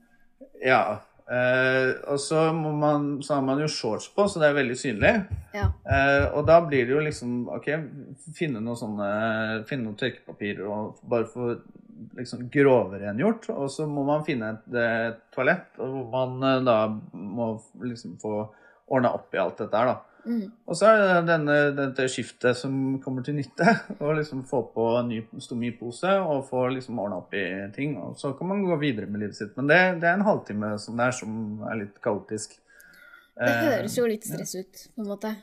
Ja. Eh, og så, man, så, har man jo shorts på, så det er veldig synlig. Ja. Eh, og da blir det jo liksom OK, finne noen sånne Finne noen tørkepapirer og bare få liksom grovrengjort. Og så må man finne et, et toalett hvor man eh, da må liksom få ordna opp i alt dette her, da. Mm. Og så er det denne, dette skiftet som kommer til nytte. (laughs) Å liksom få på en ny stomipose og få liksom ordna opp i ting. Og så kan man gå videre med livet sitt. Men det, det er en halvtime som det er, som er litt kaotisk. Det eh, høres jo litt stress ut, på en måte.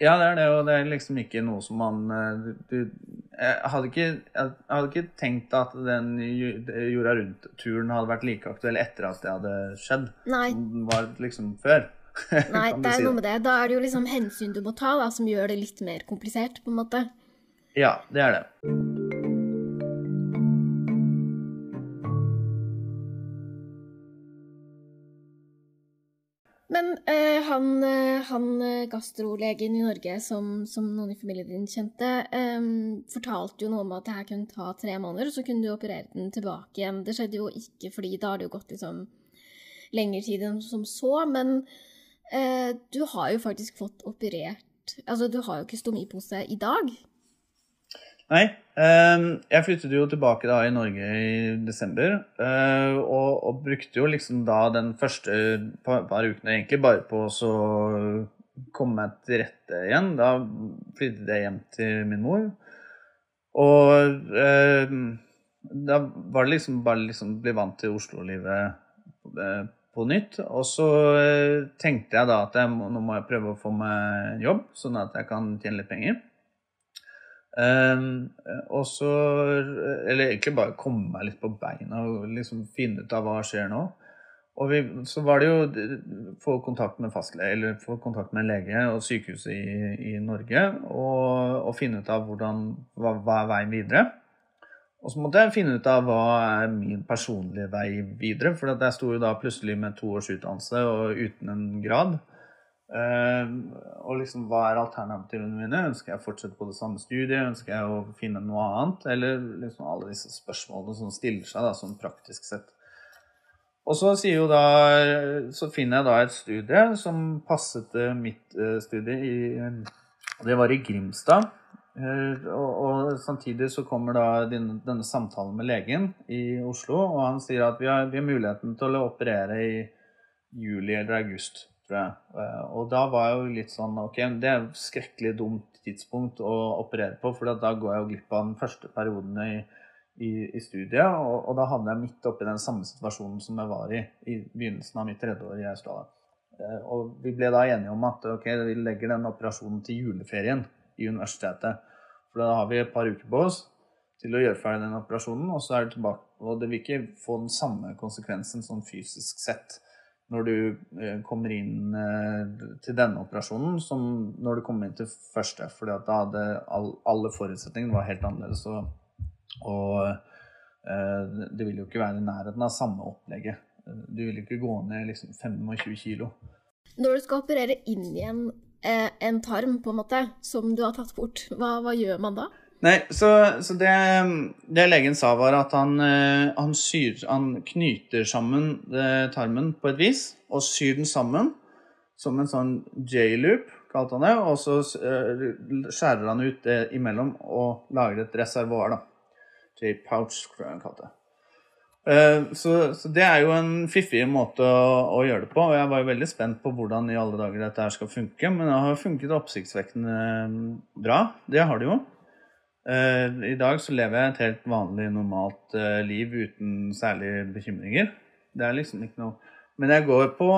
Ja, det er det, og det er liksom ikke noe som man eh, du, jeg, hadde ikke, jeg hadde ikke tenkt at den jorda rundt-turen hadde vært like aktuell etter at det hadde skjedd. Nei. Som den var liksom før. (laughs) Nei, det er si noe med det. Da er det jo liksom hensyn du må ta, da, som gjør det litt mer komplisert, på en måte. Ja, det er det. Men uh, han, uh, han eh, gastrolegen i Norge som, som, noen i familien din kjente, um, fortalte jo noe om at det her kunne ta tre måneder, og så kunne du operere den tilbake igjen. Det skjedde jo ikke, fordi da har det jo gått liksom lengre tid enn som så. Men Eh, du har jo faktisk fått operert Altså, du har jo ikke stomipose i dag. Nei. Eh, jeg flyttet jo tilbake da i Norge i desember. Eh, og, og brukte jo liksom da den første par, par ukene egentlig bare på å komme meg til rette igjen. Da flyttet jeg hjem til min mor. Og eh, da var det liksom bare liksom bli vant til Oslo-livet eh, på nytt. Og så eh, tenkte jeg da at jeg må, nå må jeg prøve å få meg jobb, sånn at jeg kan tjene litt penger. Um, og så Eller egentlig bare komme meg litt på beina og liksom finne ut av hva skjer nå. Og vi, så var det jo få kontakt med fastlege, eller få kontakt med lege og sykehuset i, i Norge og, og, finne ut av hvordan, hva, hva er veien videre. Og så måtte jeg finne ut av hva er min personlige vei videre. For jeg sto jo da plutselig med to års utdannelse og uten en grad. Uh, og liksom, hva er alternativene mine? Ønsker jeg å fortsette på det samme studiet? Ønsker jeg å finne noe annet? Eller liksom alle disse spørsmålene som stiller seg da, sånn praktisk sett. Og så, da, så finner jeg da et studie som passet mitt uh, studie i Det var i Grimstad. Eh, og, og, samtidig så kommer da denne, denne, samtalen med legen i Oslo, og han sier at vi har, vi har, muligheten til å operere i juli eller august tror jeg. Eh, og da var jeg jo litt sånn Ok, det er et skrekkelig dumt tidspunkt å operere på, for da går jeg jo glipp av den første perioden i, i, i studiet. Og, og, da havner jeg midt oppi den samme situasjonen som jeg var i i begynnelsen av mitt tredje år i Australia. Eh, og vi ble da enige om at ok, vi legger den operasjonen til juleferien i universitetet. For da har vi et par uker på oss til å gjøre ferdig den operasjonen, og så er det tilbake. Og det vil ikke få den samme konsekvensen sånn fysisk sett når du eh, kommer inn eh, til denne operasjonen, som når du kommer inn til første. For da hadde alle forutsetningene var helt annerledes. Og, og eh, det vil jo ikke være i nærheten av samme opplegget. Du vil ikke gå ned liksom 25 kilo. Når du skal operere inn igjen en tarm på en måte, som du har tatt bort, hva, hva gjør man da? Nei, så, så det, det, legen sa, var at han, eh, han, syr, han knyter sammen eh, tarmen på et vis, og syr den sammen som en sånn J-loop, kalte han det. Og så eh, skjærer han ut det imellom og lager et reservoar, da. J-pouch, tror han det. Så, så, det er jo en fiffig måte å, å, gjøre det på. Og jeg var jo veldig spent på hvordan i alle dager dette her skal funke. Men det har funket oppsiktsvekkende bra. Det har det jo. Uh, I dag så lever jeg et helt vanlig, normalt uh, liv uten særlige bekymringer. Det er liksom ikke noe Men jeg går på,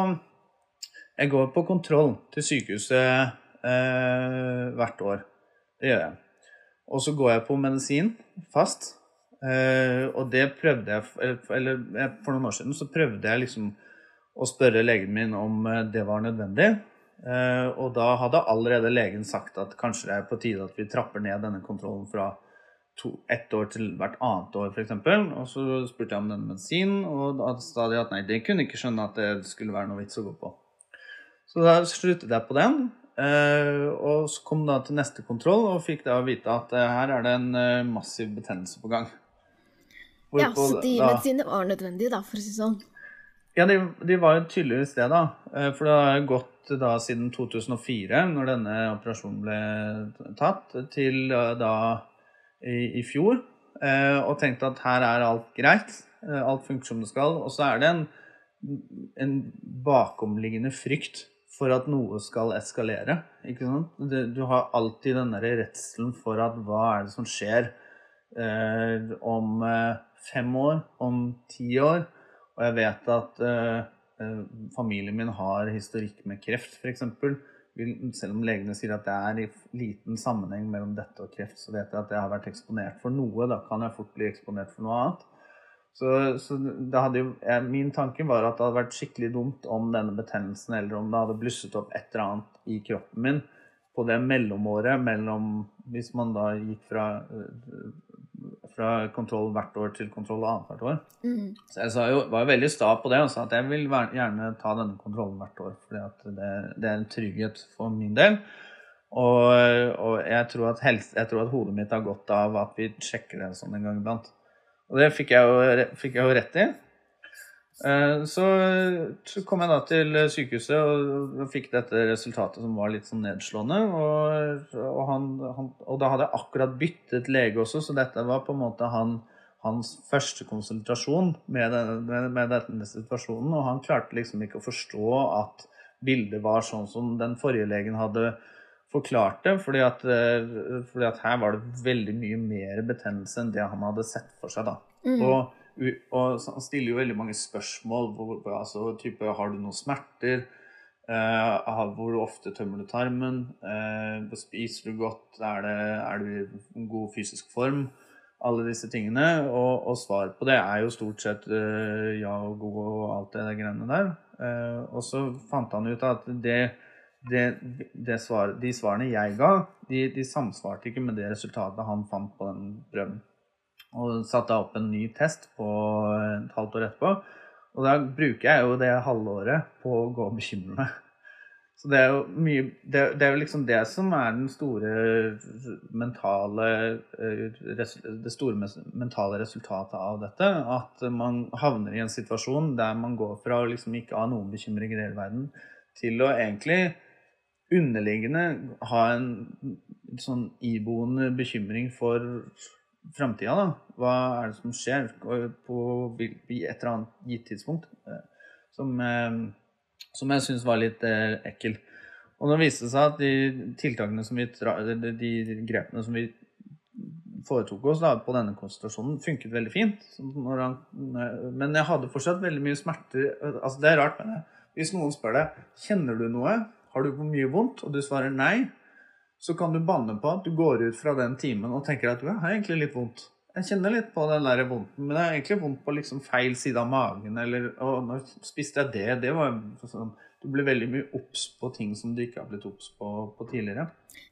jeg går på kontroll til sykehuset eh, hvert år. Det gjør jeg. Og så går jeg på medisin fast. Og det prøvde jeg Eller for noen år siden så prøvde jeg liksom å spørre legen min om det var nødvendig. Uh, og da hadde allerede legen sagt at kanskje det er på tide at vi trapper ned denne kontrollen fra to, ett år til hvert annet år, f.eks. Og så spurte jeg om den medisinen, og da sa de at nei, det kunne ikke skjønne at det skulle være noe vits å gå på. Så da sluttet jeg på den. Uh, og så kom da til neste kontroll og fikk da vite at eh, her er det en massiv betennelse på gang. Hvorpå, ja, Så de da, medisinene var nødvendige, da, for å si sånn? Ja, de, de var jo tydeligvis det, da. For det har gått da siden 2004, når denne operasjonen ble tatt, til eh, da i, i fjor. Eh, og tenkte at her er alt greit. Eh, alt funker som det skal. Og så er det en, en bakomliggende frykt for at noe skal eskalere. Ikke sant? Du har alltid den der redselen for at hva er det som skjer eh, om fem år, om ti år? Og jeg vet at eh, Eh, familien min har historikk med kreft, f.eks. Selv om legene sier at det er i liten sammenheng mellom dette og kreft, så vet jeg at jeg har vært eksponert for noe. Da kan jeg fort bli eksponert for noe annet. Så, så jo, jeg, min tanke var at det hadde vært skikkelig dumt om denne betennelsen, eller om det hadde blusset opp et eller annet i kroppen min på det mellomåret mellom Hvis man da gikk fra fra kontroll hvert år til kontroll annethvert år. Mm. Så jeg jo, var jo veldig sta på det og sa at jeg vil gjerne ta denne kontrollen hvert år. For det, det, er en trygghet for min del. Og, og jeg, tror helse, jeg, tror at hodet mitt har godt av at vi sjekker det sånn en gang iblant. Og det fikk jeg jo, fikk jeg jo rett i. Eh, så, kom jeg da til sykehuset og fikk dette resultatet som var litt sånn nedslående. Og, og, han, han, og, da hadde jeg akkurat byttet lege også, så dette var på en måte han, hans første konsultasjon med, med, med denne situasjonen. Og han klarte liksom ikke å forstå at bildet var sånn som den forrige legen hadde forklart det. Fordi at, eh, fordi at her var det veldig mye mer betennelse enn det han hadde sett for seg. da. Mm. Og og han stiller jo veldig mange spørsmål. Hvor, altså, type, har du noen smerter? Eh, hvor ofte tømmer du tarmen? Eh, spiser du godt? Er, det, er, du i god fysisk form? Alle disse tingene. Og, og svaret på det er jo stort sett eh, ja og god og alt det greiene der. Eh, og så fant han ut at det, det, det svar, de svarene jeg ga, de, de samsvarte ikke med det resultatet han fant på den prøven. Og satte opp en ny test på et halvt år etterpå. Og da bruker jeg jo det halvåret på å gå og bekymre meg. Så det er jo mye det, det, er jo liksom det som er den store mentale eh, Det store mentale resultatet av dette. At man havner i en situasjon der man går fra å liksom ikke ha noen bekymringer i hele verden, til å egentlig underliggende ha en sånn iboende bekymring for framtida, da. Hva er det som skjer på et eller annet gitt tidspunkt? Eh, som, eh, som jeg syns var litt eh, ekkel. Og nå viste det seg at de tiltakene som vi de, grepene som vi foretok oss da, på denne konsentrasjonen, funket veldig fint. Han, men jeg hadde fortsatt veldig mye smerter. Altså, det er rart, men hvis noen spør deg kjenner du noe, har du mye vondt, og du svarer nei, så kan du banne på at du går ut fra den timen og tenker at du har egentlig litt vondt. Jeg kjenner litt på den der vondten, men det er egentlig vondt på liksom feil side av magen. Eller og nå spiste jeg det. Det var sånn Du blir veldig mye obs på ting som du ikke har blitt obs på, på, tidligere.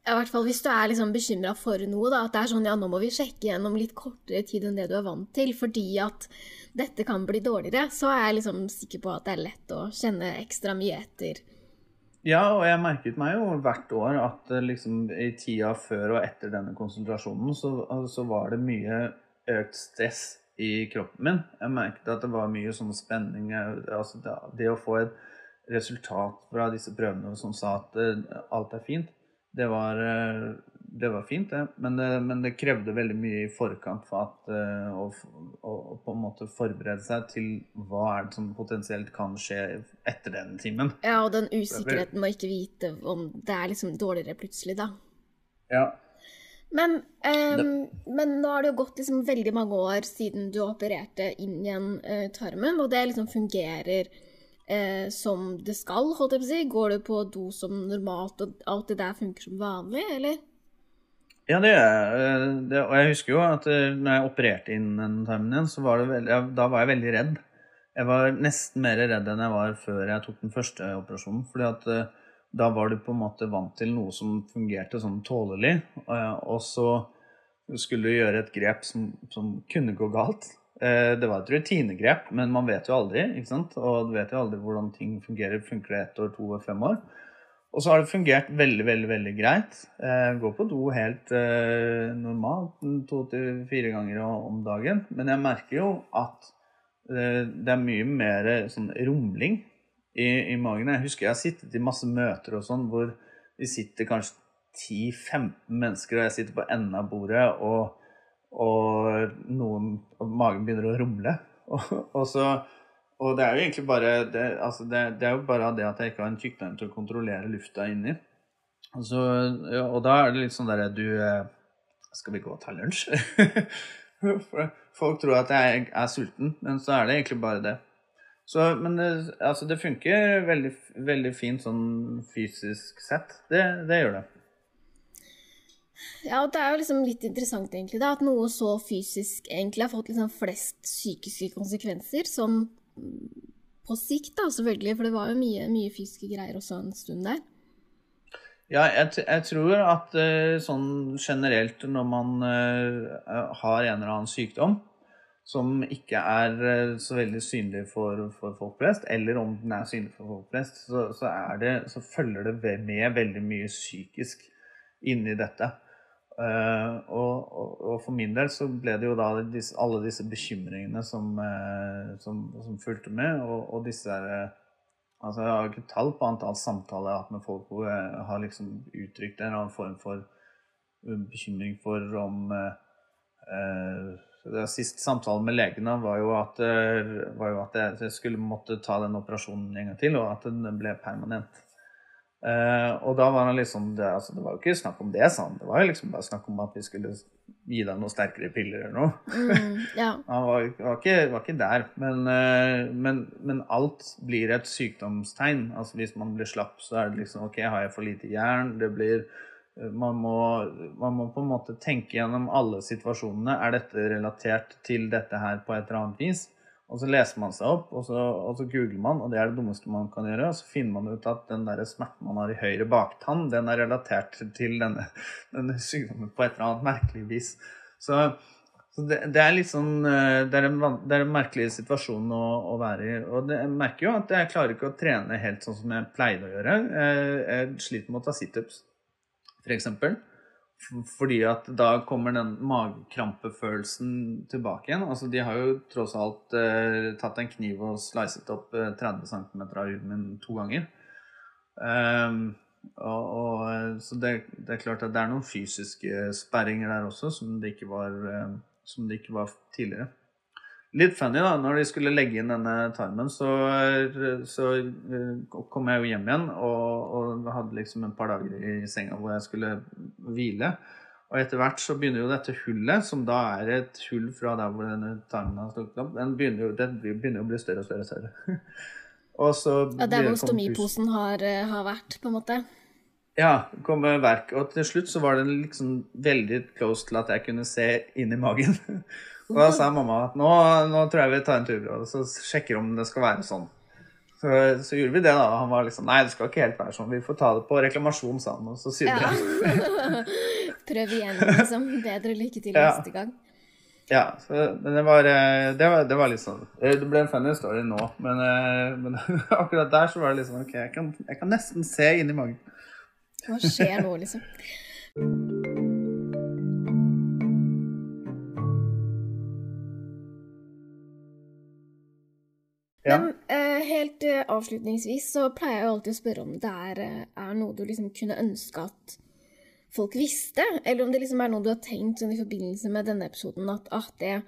Ja, I hvert fall hvis du er liksom bekymra for noe. da, At det er sånn ja, nå må vi sjekke gjennom litt kortere tid enn det du er vant til, fordi at dette kan bli dårligere. Så er jeg liksom sikker på at det er lett å kjenne ekstra mye etter ja, og jeg merket meg jo hvert år at eh, liksom, i tida før og etter denne konsentrasjonen, så, så, var det mye økt stress i kroppen min. Jeg merket at det var mye sånn spenning. Altså det, det, å få et resultat fra disse prøvene som sa at uh, alt er fint, det var, det var fint, det. Men, det. men, det. krevde veldig mye i forkant for at uh, å, å, å, på en måte forberede seg til hva er det som potensielt kan skje etter den timen. Ja, og den usikkerheten med å ikke vite om det er liksom dårligere plutselig, da. Ja. Men, um, men nå har det jo gått liksom veldig mange år siden du opererte inn igjen uh, tarmen, og det liksom fungerer uh, som det skal, holdt jeg på å si. Går du på do som normalt, og alt det der funker som vanlig, eller? Ja, det gjør jeg. Og jeg husker jo at eh, når jeg opererte inn den tarmen igjen, så var veldig, da var jeg veldig redd. Jeg var nesten mer redd enn jeg var før jeg tok den første operasjonen. fordi at uh, da var du på en måte vant til noe som fungerte sånn tålelig. Og så skulle du gjøre et grep som, som kunne gå galt. Det var et rutinegrep, men man vet jo aldri. ikke sant? Og du vet jo aldri hvordan ting fungerer. Funker det ett år, to år, fem år? Og så har det fungert veldig, veldig veldig greit. Jeg går på do helt eh, normalt to til fire ganger om dagen. Men jeg merker jo at eh, det er mye mer sånn rumling i, i, magen. Jeg husker jeg har sittet i masse møter og sånn hvor vi sitter kanskje 10-15 mennesker, og jeg sitter på enden av bordet, og, og, noen, og magen begynner å rumle. (laughs) Og, og så og det er jo egentlig bare det, altså det, det, er jo bare det at jeg ikke har en tykktarm til å kontrollere lufta inni. Altså, ja, og da er det litt sånn derre Du eh, Skal vi gå og ta lunsj? (laughs) Folk tror at jeg er sulten, men så er det egentlig bare det. Så, men det, altså, det funker veldig, veldig fint sånn fysisk sett. Det, det gjør det. Ja, og det er jo liksom litt interessant egentlig da, at noe så fysisk egentlig har fått liksom flest psykiske konsekvenser, som på sikt, da, selvfølgelig, for det var jo mye, mye fysiske greier også en stund der. Ja, jeg, jeg tror at uh, sånn generelt når man uh, har en eller annen sykdom som ikke er så veldig synlig for, for, folk flest, eller om den er synlig for folk flest, så, så, det, så følger det med veldig mye psykisk inni dette. Uh, og, for min del så ble det jo da alle disse bekymringene som, uh, som, som fulgte med, og, og disse uh, Altså, jeg har ikke tall på antall samtaler jeg har hatt med folk hvor jeg har liksom uttrykt en eller annen form for bekymring for om det Siste samtalen med legene var jo at, var jo at jeg skulle måtte ta den operasjonen en gang til, og at den ble permanent. Uh, og da var han liksom det, altså, det var jo ikke snakk om det, sa han. Det var jo liksom bare snakk om at vi skulle gi deg noen sterkere piller eller noe. Mm, ja. (laughs) han var, var, ikke, var, ikke, der. Men, uh, men, men, alt blir et sykdomstegn. Altså Hvis man blir slapp, så er det liksom OK, har jeg for lite jern? Det blir uh, man må, man må på en måte tenke gjennom alle situasjonene. Er dette relatert til dette her på et eller annet vis? Og så leser man seg opp, og så, og så, googler man, og det er det dummeste man kan gjøre. Og så finner man ut at den der smerten man har i høyre baktann, den er relatert til denne, denne sykdommen på et eller annet merkelig vis. Så, så det, det, er litt sånn eh, det er, en, det er en merkelig situasjon å, å, være i. Og jeg merker jo at jeg klarer ikke å trene helt sånn som jeg pleide å gjøre. Jeg, jeg sliter med å ta situps, f.eks. Fordi at da kommer den magekrampefølelsen tilbake igjen. Altså, de har jo tross alt eh, tatt en kniv og slicet opp eh, 30 cm av huden min to ganger. Um, og, og, eh, så det, det, er klart at det er noen fysiske sperringer der også, som det ikke var, eh, som det ikke var tidligere. Litt funny, da. Når de skulle legge inn denne tarmen, så, så eh, kom jeg jo hjem igjen og, og hadde liksom en par dager i senga hvor jeg skulle hvile. Og etter hvert så begynner jo dette hullet, som da er et hull fra der hvor denne tarmen har stukket opp, den begynner jo, den begynner å bli større og større. og større. (laughs) og så ja, Der hvor stomiposen har, eh, har, vært, på en måte? Ja, kom verk. Og til slutt så var den liksom veldig close til at jeg kunne se inn i magen. (laughs) og da sa mamma at nå, nå tror jeg vi tar en tur og så sjekker om det skal være sånn. Så, så, gjorde vi det, da. Han var liksom Nei, det skal ikke helt være sånn. Vi får ta det på reklamasjon, sa han. Og så sydde ja. (laughs) Prøv igjen, liksom. Bedre lykke til ja. neste gang. Ja, så, men det var, eh, det var, det var litt sånn Det ble en funny story nå, men, eh, men, (laughs) akkurat der så var det liksom OK, jeg kan, jeg kan nesten se inni magen. Hva skjer nå, liksom? Ja. Men uh, helt uh, avslutningsvis så pleier jeg jo alltid å spørre om det er, uh, er noe du liksom kunne ønske at folk visste, eller om det liksom er noe du har tenkt sånn, i forbindelse med denne episoden at ah, det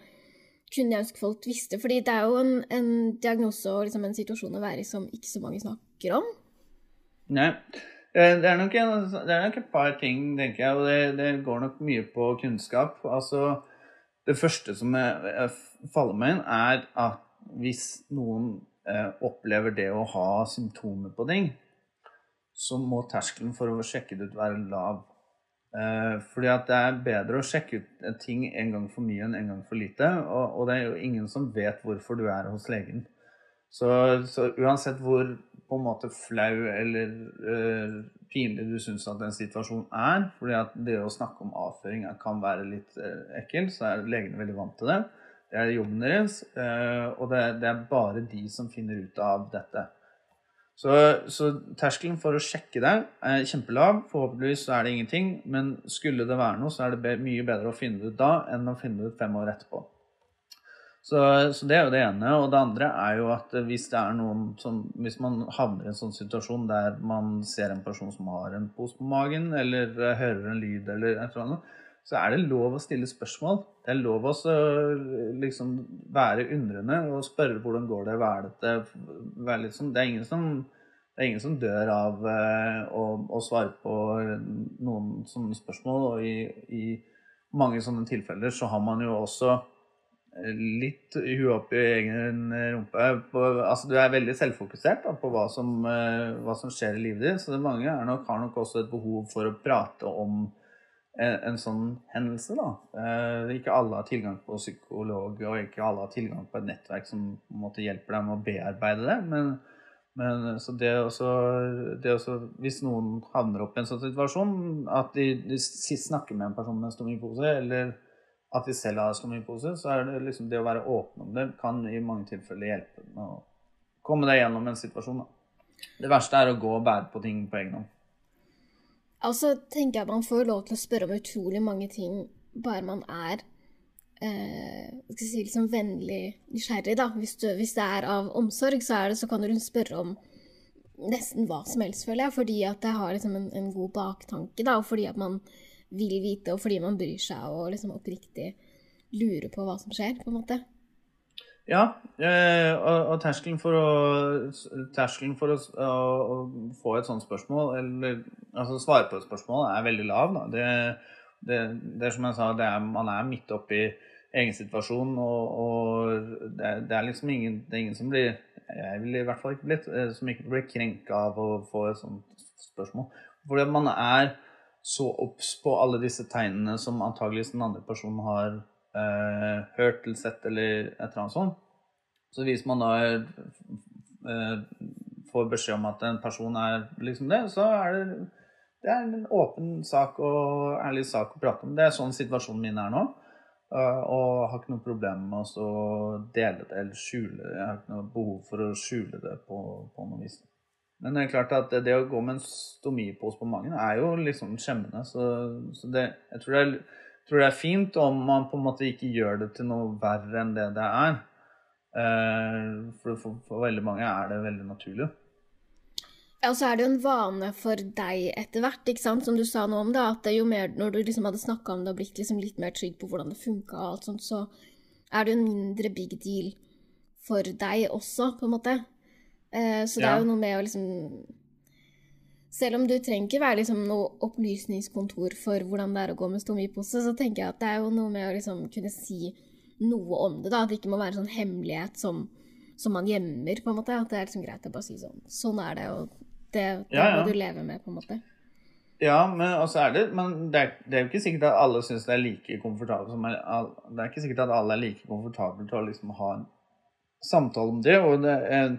kunne jeg ønske folk visste. Fordi det er jo en, en diagnose og liksom en situasjon å være i som ikke så mange snakker om. Nei. Det er, nok det er nok et par ting, tenker jeg, og det, det går nok mye på kunnskap. Altså, det første som jeg, jeg faller meg inn, er at hvis noen eh, opplever det å ha symptomer på ting, så må terskelen for å sjekke det ut være lav. Eh, fordi at det er bedre å sjekke ut ting en gang for mye enn en gang for lite. Og, og det er jo ingen som vet hvorfor du er hos legen. Så, så uansett hvor på en måte flau eller uh, pinlig du syns at en situasjon er, fordi at det å snakke om avføring kan være litt uh, ekkelt, så er legene veldig vant til det. Det er jobben deres, eh, og det, det, er bare de som finner ut av dette. Så, så, terskelen for å sjekke det er kjempelav. Forhåpentligvis er det ingenting. Men skulle det være noe, så er det mye bedre å finne det ut da enn å finne det ut fem år etterpå. Så, så, det er jo det ene. Og det andre er jo at hvis det er noen som Hvis man havner i en sånn situasjon der man ser en person som har en pose på magen, eller hører en lyd eller et eller annet, så er det lov å stille spørsmål. Det er lov å liksom være undrende og spørre hvordan går det, hva er dette sånn. Det er som, er ingen som dør av eh, å, å, svare på noen sånne spørsmål. Og i, i, mange sånne tilfeller så har man jo også litt huet opp i egen rumpe. På, altså, du er veldig selvfokusert da, på hva som, eh, hva som, skjer i livet ditt. Så mange nok, har nok også et behov for å prate om en, sånn hendelse. da. Eh, ikke alle har tilgang på psykolog, og ikke alle har tilgang på et nettverk som på en måte hjelper deg med å bearbeide det. Men, men så det også, det også, Hvis noen havner opp i en sånn situasjon, at de, de snakker med en person med en stomipose, eller at de selv har stomipose, så er det liksom det å være åpen om det kan i mange tilfeller hjelpe med å komme deg gjennom en situasjon. da. Det verste er å gå og bære på ting på egen hånd. Altså tenker jeg man får lov til å spørre om utrolig mange ting bare man er eh, skal si, liksom vennlig nysgjerrig. da. Hvis, du, hvis, det er av omsorg, så, det, så kan du spørre om nesten hva som helst, føler jeg. Fordi at det har liksom en, en, god baktanke, da, og fordi at man vil vite, og fordi man bryr seg og liksom oppriktig lurer på hva som skjer, på en måte. Ja, eh, og, terskelen for å, terskelen for å, å, få et sånt spørsmål, eller altså svare på et spørsmål, er veldig lav. Da. Det, det, det er som jeg sa, er, man er midt oppi egen situasjon, og, og det, det, er liksom ingen, det er ingen som blir Jeg ville i hvert fall ikke blitt eh, som ikke blir krenka av å få et sånt spørsmål. Fordi man er så obs på alle disse tegnene som antageligvis den andre personen har eh, hørt eller sett eller et eller annet sånt. Så hvis man da eh, får beskjed om at en person er liksom det, så er det, det er en åpen sak og ærlig sak å prate om. Det er sånn situasjonen min er nå. Uh, og har ikke noe problem med å dele det eller skjule det. Jeg har ikke noe behov for å skjule det på, på noe vis. Men det er klart at det å gå med en stomipose på magen er jo liksom skjemmende. Så, så det, jeg tror det er tror det er fint om man på en måte ikke gjør det til noe verre enn det det er. Eh, for, for, for veldig mange er det veldig naturlig. Ja, og så er det jo en vane for deg etter hvert, ikke sant? som du sa noe om det, at jo mer, når du liksom hadde snakka om det og blitt liksom litt mer trygg på hvordan det funka, og alt sånt, så er det jo en mindre big deal for deg også, på en måte. Eh, så det Ja. er jo noe med å liksom Selv om du trenger ikke være liksom noe opplysningskontor for hvordan det er å gå med stomipose, så tenker jeg at det er jo noe med å liksom kunne si noe om det, da. At det ikke må være en sånn hemmelighet som, som man gjemmer, på en måte. At det er liksom greit å bare si sånn Sånn er det, og det, det Ja, ja. må du leve med, på en måte. Ja, men er det Men det er, det er jo ikke sikkert at alle syns det er like komfortabelt som er, Det er ikke sikkert at alle er like komfortable til å liksom ha en samtale om det. Og det, er,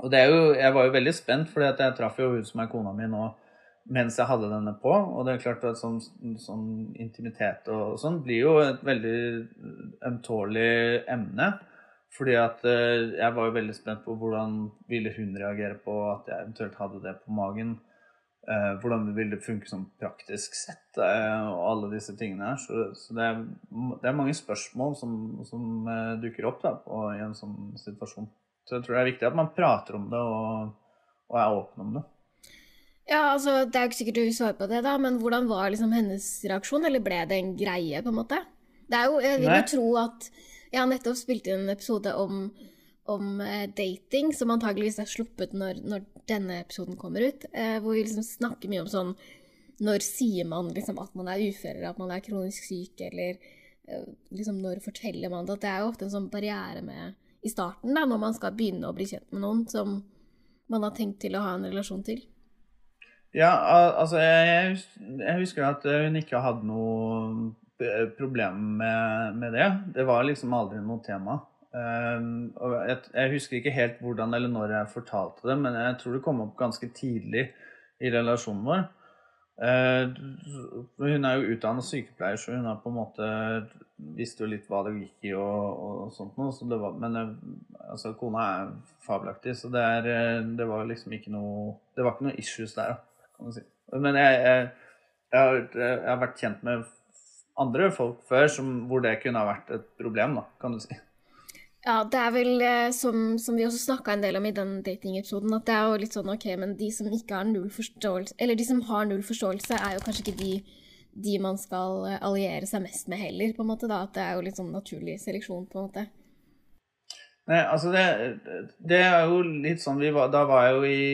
og det er jo Jeg var jo veldig spent, at jeg traff jo hun som er kona mi nå mens jeg hadde denne på. Og det er klart at sånn, sånn intimitet og sånn blir jo et veldig ømtålig emne. Fordi at eh, jeg var jo veldig spent på hvordan ville hun reagere på at jeg eventuelt hadde det på magen. hvordan ville det funke sånn praktisk sett, eh, og alle disse tingene her. Så, så det, er, det er mange spørsmål som, som eh, dukker opp da, på, i en sånn situasjon. Så jeg tror det er viktig at man prater om det og, og er åpen om det. Ja, altså, Det er jo ikke sikkert du svarer på det, da, men hvordan var liksom hennes reaksjon? Eller ble det en greie, på en måte? Det er jo, Jeg vil jo tro at Jeg har nettopp spilt inn en episode om, om eh, dating, som antageligvis er sluppet når, når denne episoden kommer ut, eh, hvor vi liksom snakker mye om sånn Når sier man liksom at man er ufør, eller at man er kronisk syk, eller eh, liksom når forteller man det? At det er jo ofte en sånn barriere med i starten, da, når man skal begynne å bli kjent med noen som man har tenkt til å ha en relasjon til. Ja, altså jeg, husker at hun ikke hadde noe problem med, det. Det var liksom aldri noe tema. Og jeg, husker ikke helt hvordan eller når jeg fortalte det, men jeg tror det kom opp ganske tidlig i relasjonen vår. Eh, hun er jo utdannet sykepleier, så hun har på en måte visste jo litt hva det gikk i og, og sånt noe. Så var, men eh, altså, kona er fabelaktig, så det, er, eh, det var liksom ikke noe Det var ikke noe issues der, kan du si. Men jeg, jeg, jeg, har, jeg har vært kjent med andre folk før som, hvor det kunne ha vært et problem, da, kan du si. Ja, det er vel eh, som, som vi også snakka en del om i den datingepisoden, at det er jo litt sånn ok, men de som ikke har null forståelse, eller de som har null forståelse, er jo kanskje ikke de, de man skal eh, alliere seg mest med heller, på en måte, da. At det er jo litt sånn naturlig seleksjon, på en måte. Nei, altså det, det er jo litt sånn var, Da var jeg jo i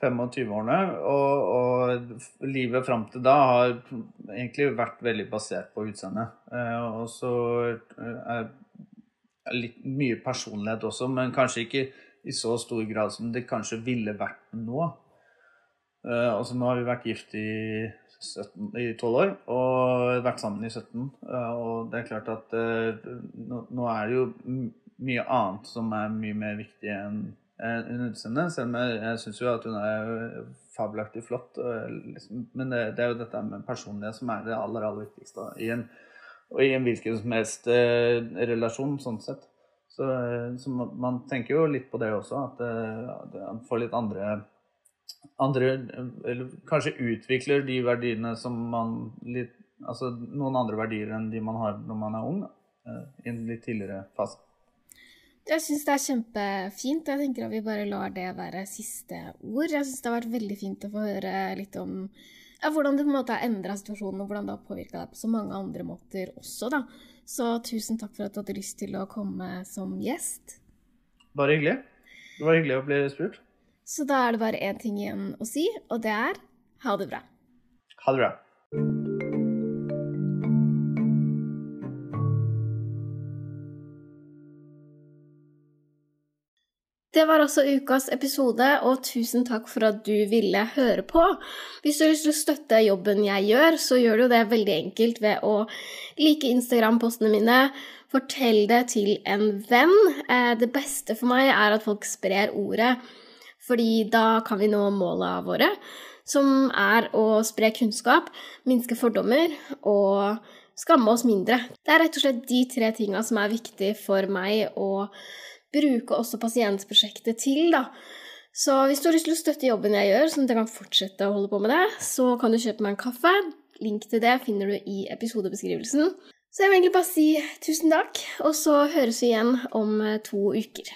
25-årene, og, og livet fram til da har egentlig vært veldig basert på utseendet. Eh, og så eh, er litt mye personlighet også, men kanskje ikke i så stor grad som det kanskje ville vært nå. Eh, altså nå har vi vært gift i 17, i 12 år og vært sammen i 17. eh, og det er klart at eh, nå, er det jo mye annet som er mye mer viktig enn hun utseendet. Selv om jeg, jeg syns jo at hun er fabelaktig flott. og Liksom, men det, det er jo dette med personlighet som er det aller, aller viktigste i en, og i en hvilken som helst eh, relasjon, sånn sett. Så, eh, så man tenker jo litt på det også, at at man får litt andre andre Eller kanskje utvikler de verdiene som man litt Altså noen andre verdier enn de man har når man er ung, da. eh, I en litt tidligere fase. Jeg syns det er kjempefint. Jeg tenker at vi bare lar det være siste ord. Jeg syns det har vært veldig fint å få høre litt om ja, hvordan det på en måte har endra situasjonen, og hvordan det har påvirka deg på så mange andre måter også, da. Så tusen takk for at du hadde lyst til å komme som gjest. Bare hyggelig. Det var hyggelig å bli spurt. Så da er det bare én ting igjen å si, og det er ha det bra. Ha det bra. Det var også ukas episode, og tusen takk for at du ville høre på. Hvis du har lyst til å støtte jobben jeg gjør, så gjør du det veldig enkelt ved å like Instagram-postene mine, fortell det til en venn. Eh, Det beste for meg er at folk sprer ordet, fordi da kan vi nå måla våre, som er å spre kunnskap, minske fordommer og skamme oss mindre. Det er rett og slett de tre tinga som er viktig for meg å bruke også pasientprosjektet til, da. Så hvis du har lyst til å støtte jobben jeg gjør, sånn at jeg kan fortsette å holde på med det, så kan du kjøpe meg en kaffe. Link til det finner du i episodebeskrivelsen. Så jeg vil egentlig bare si tusen takk, og så høres vi igjen om to uker.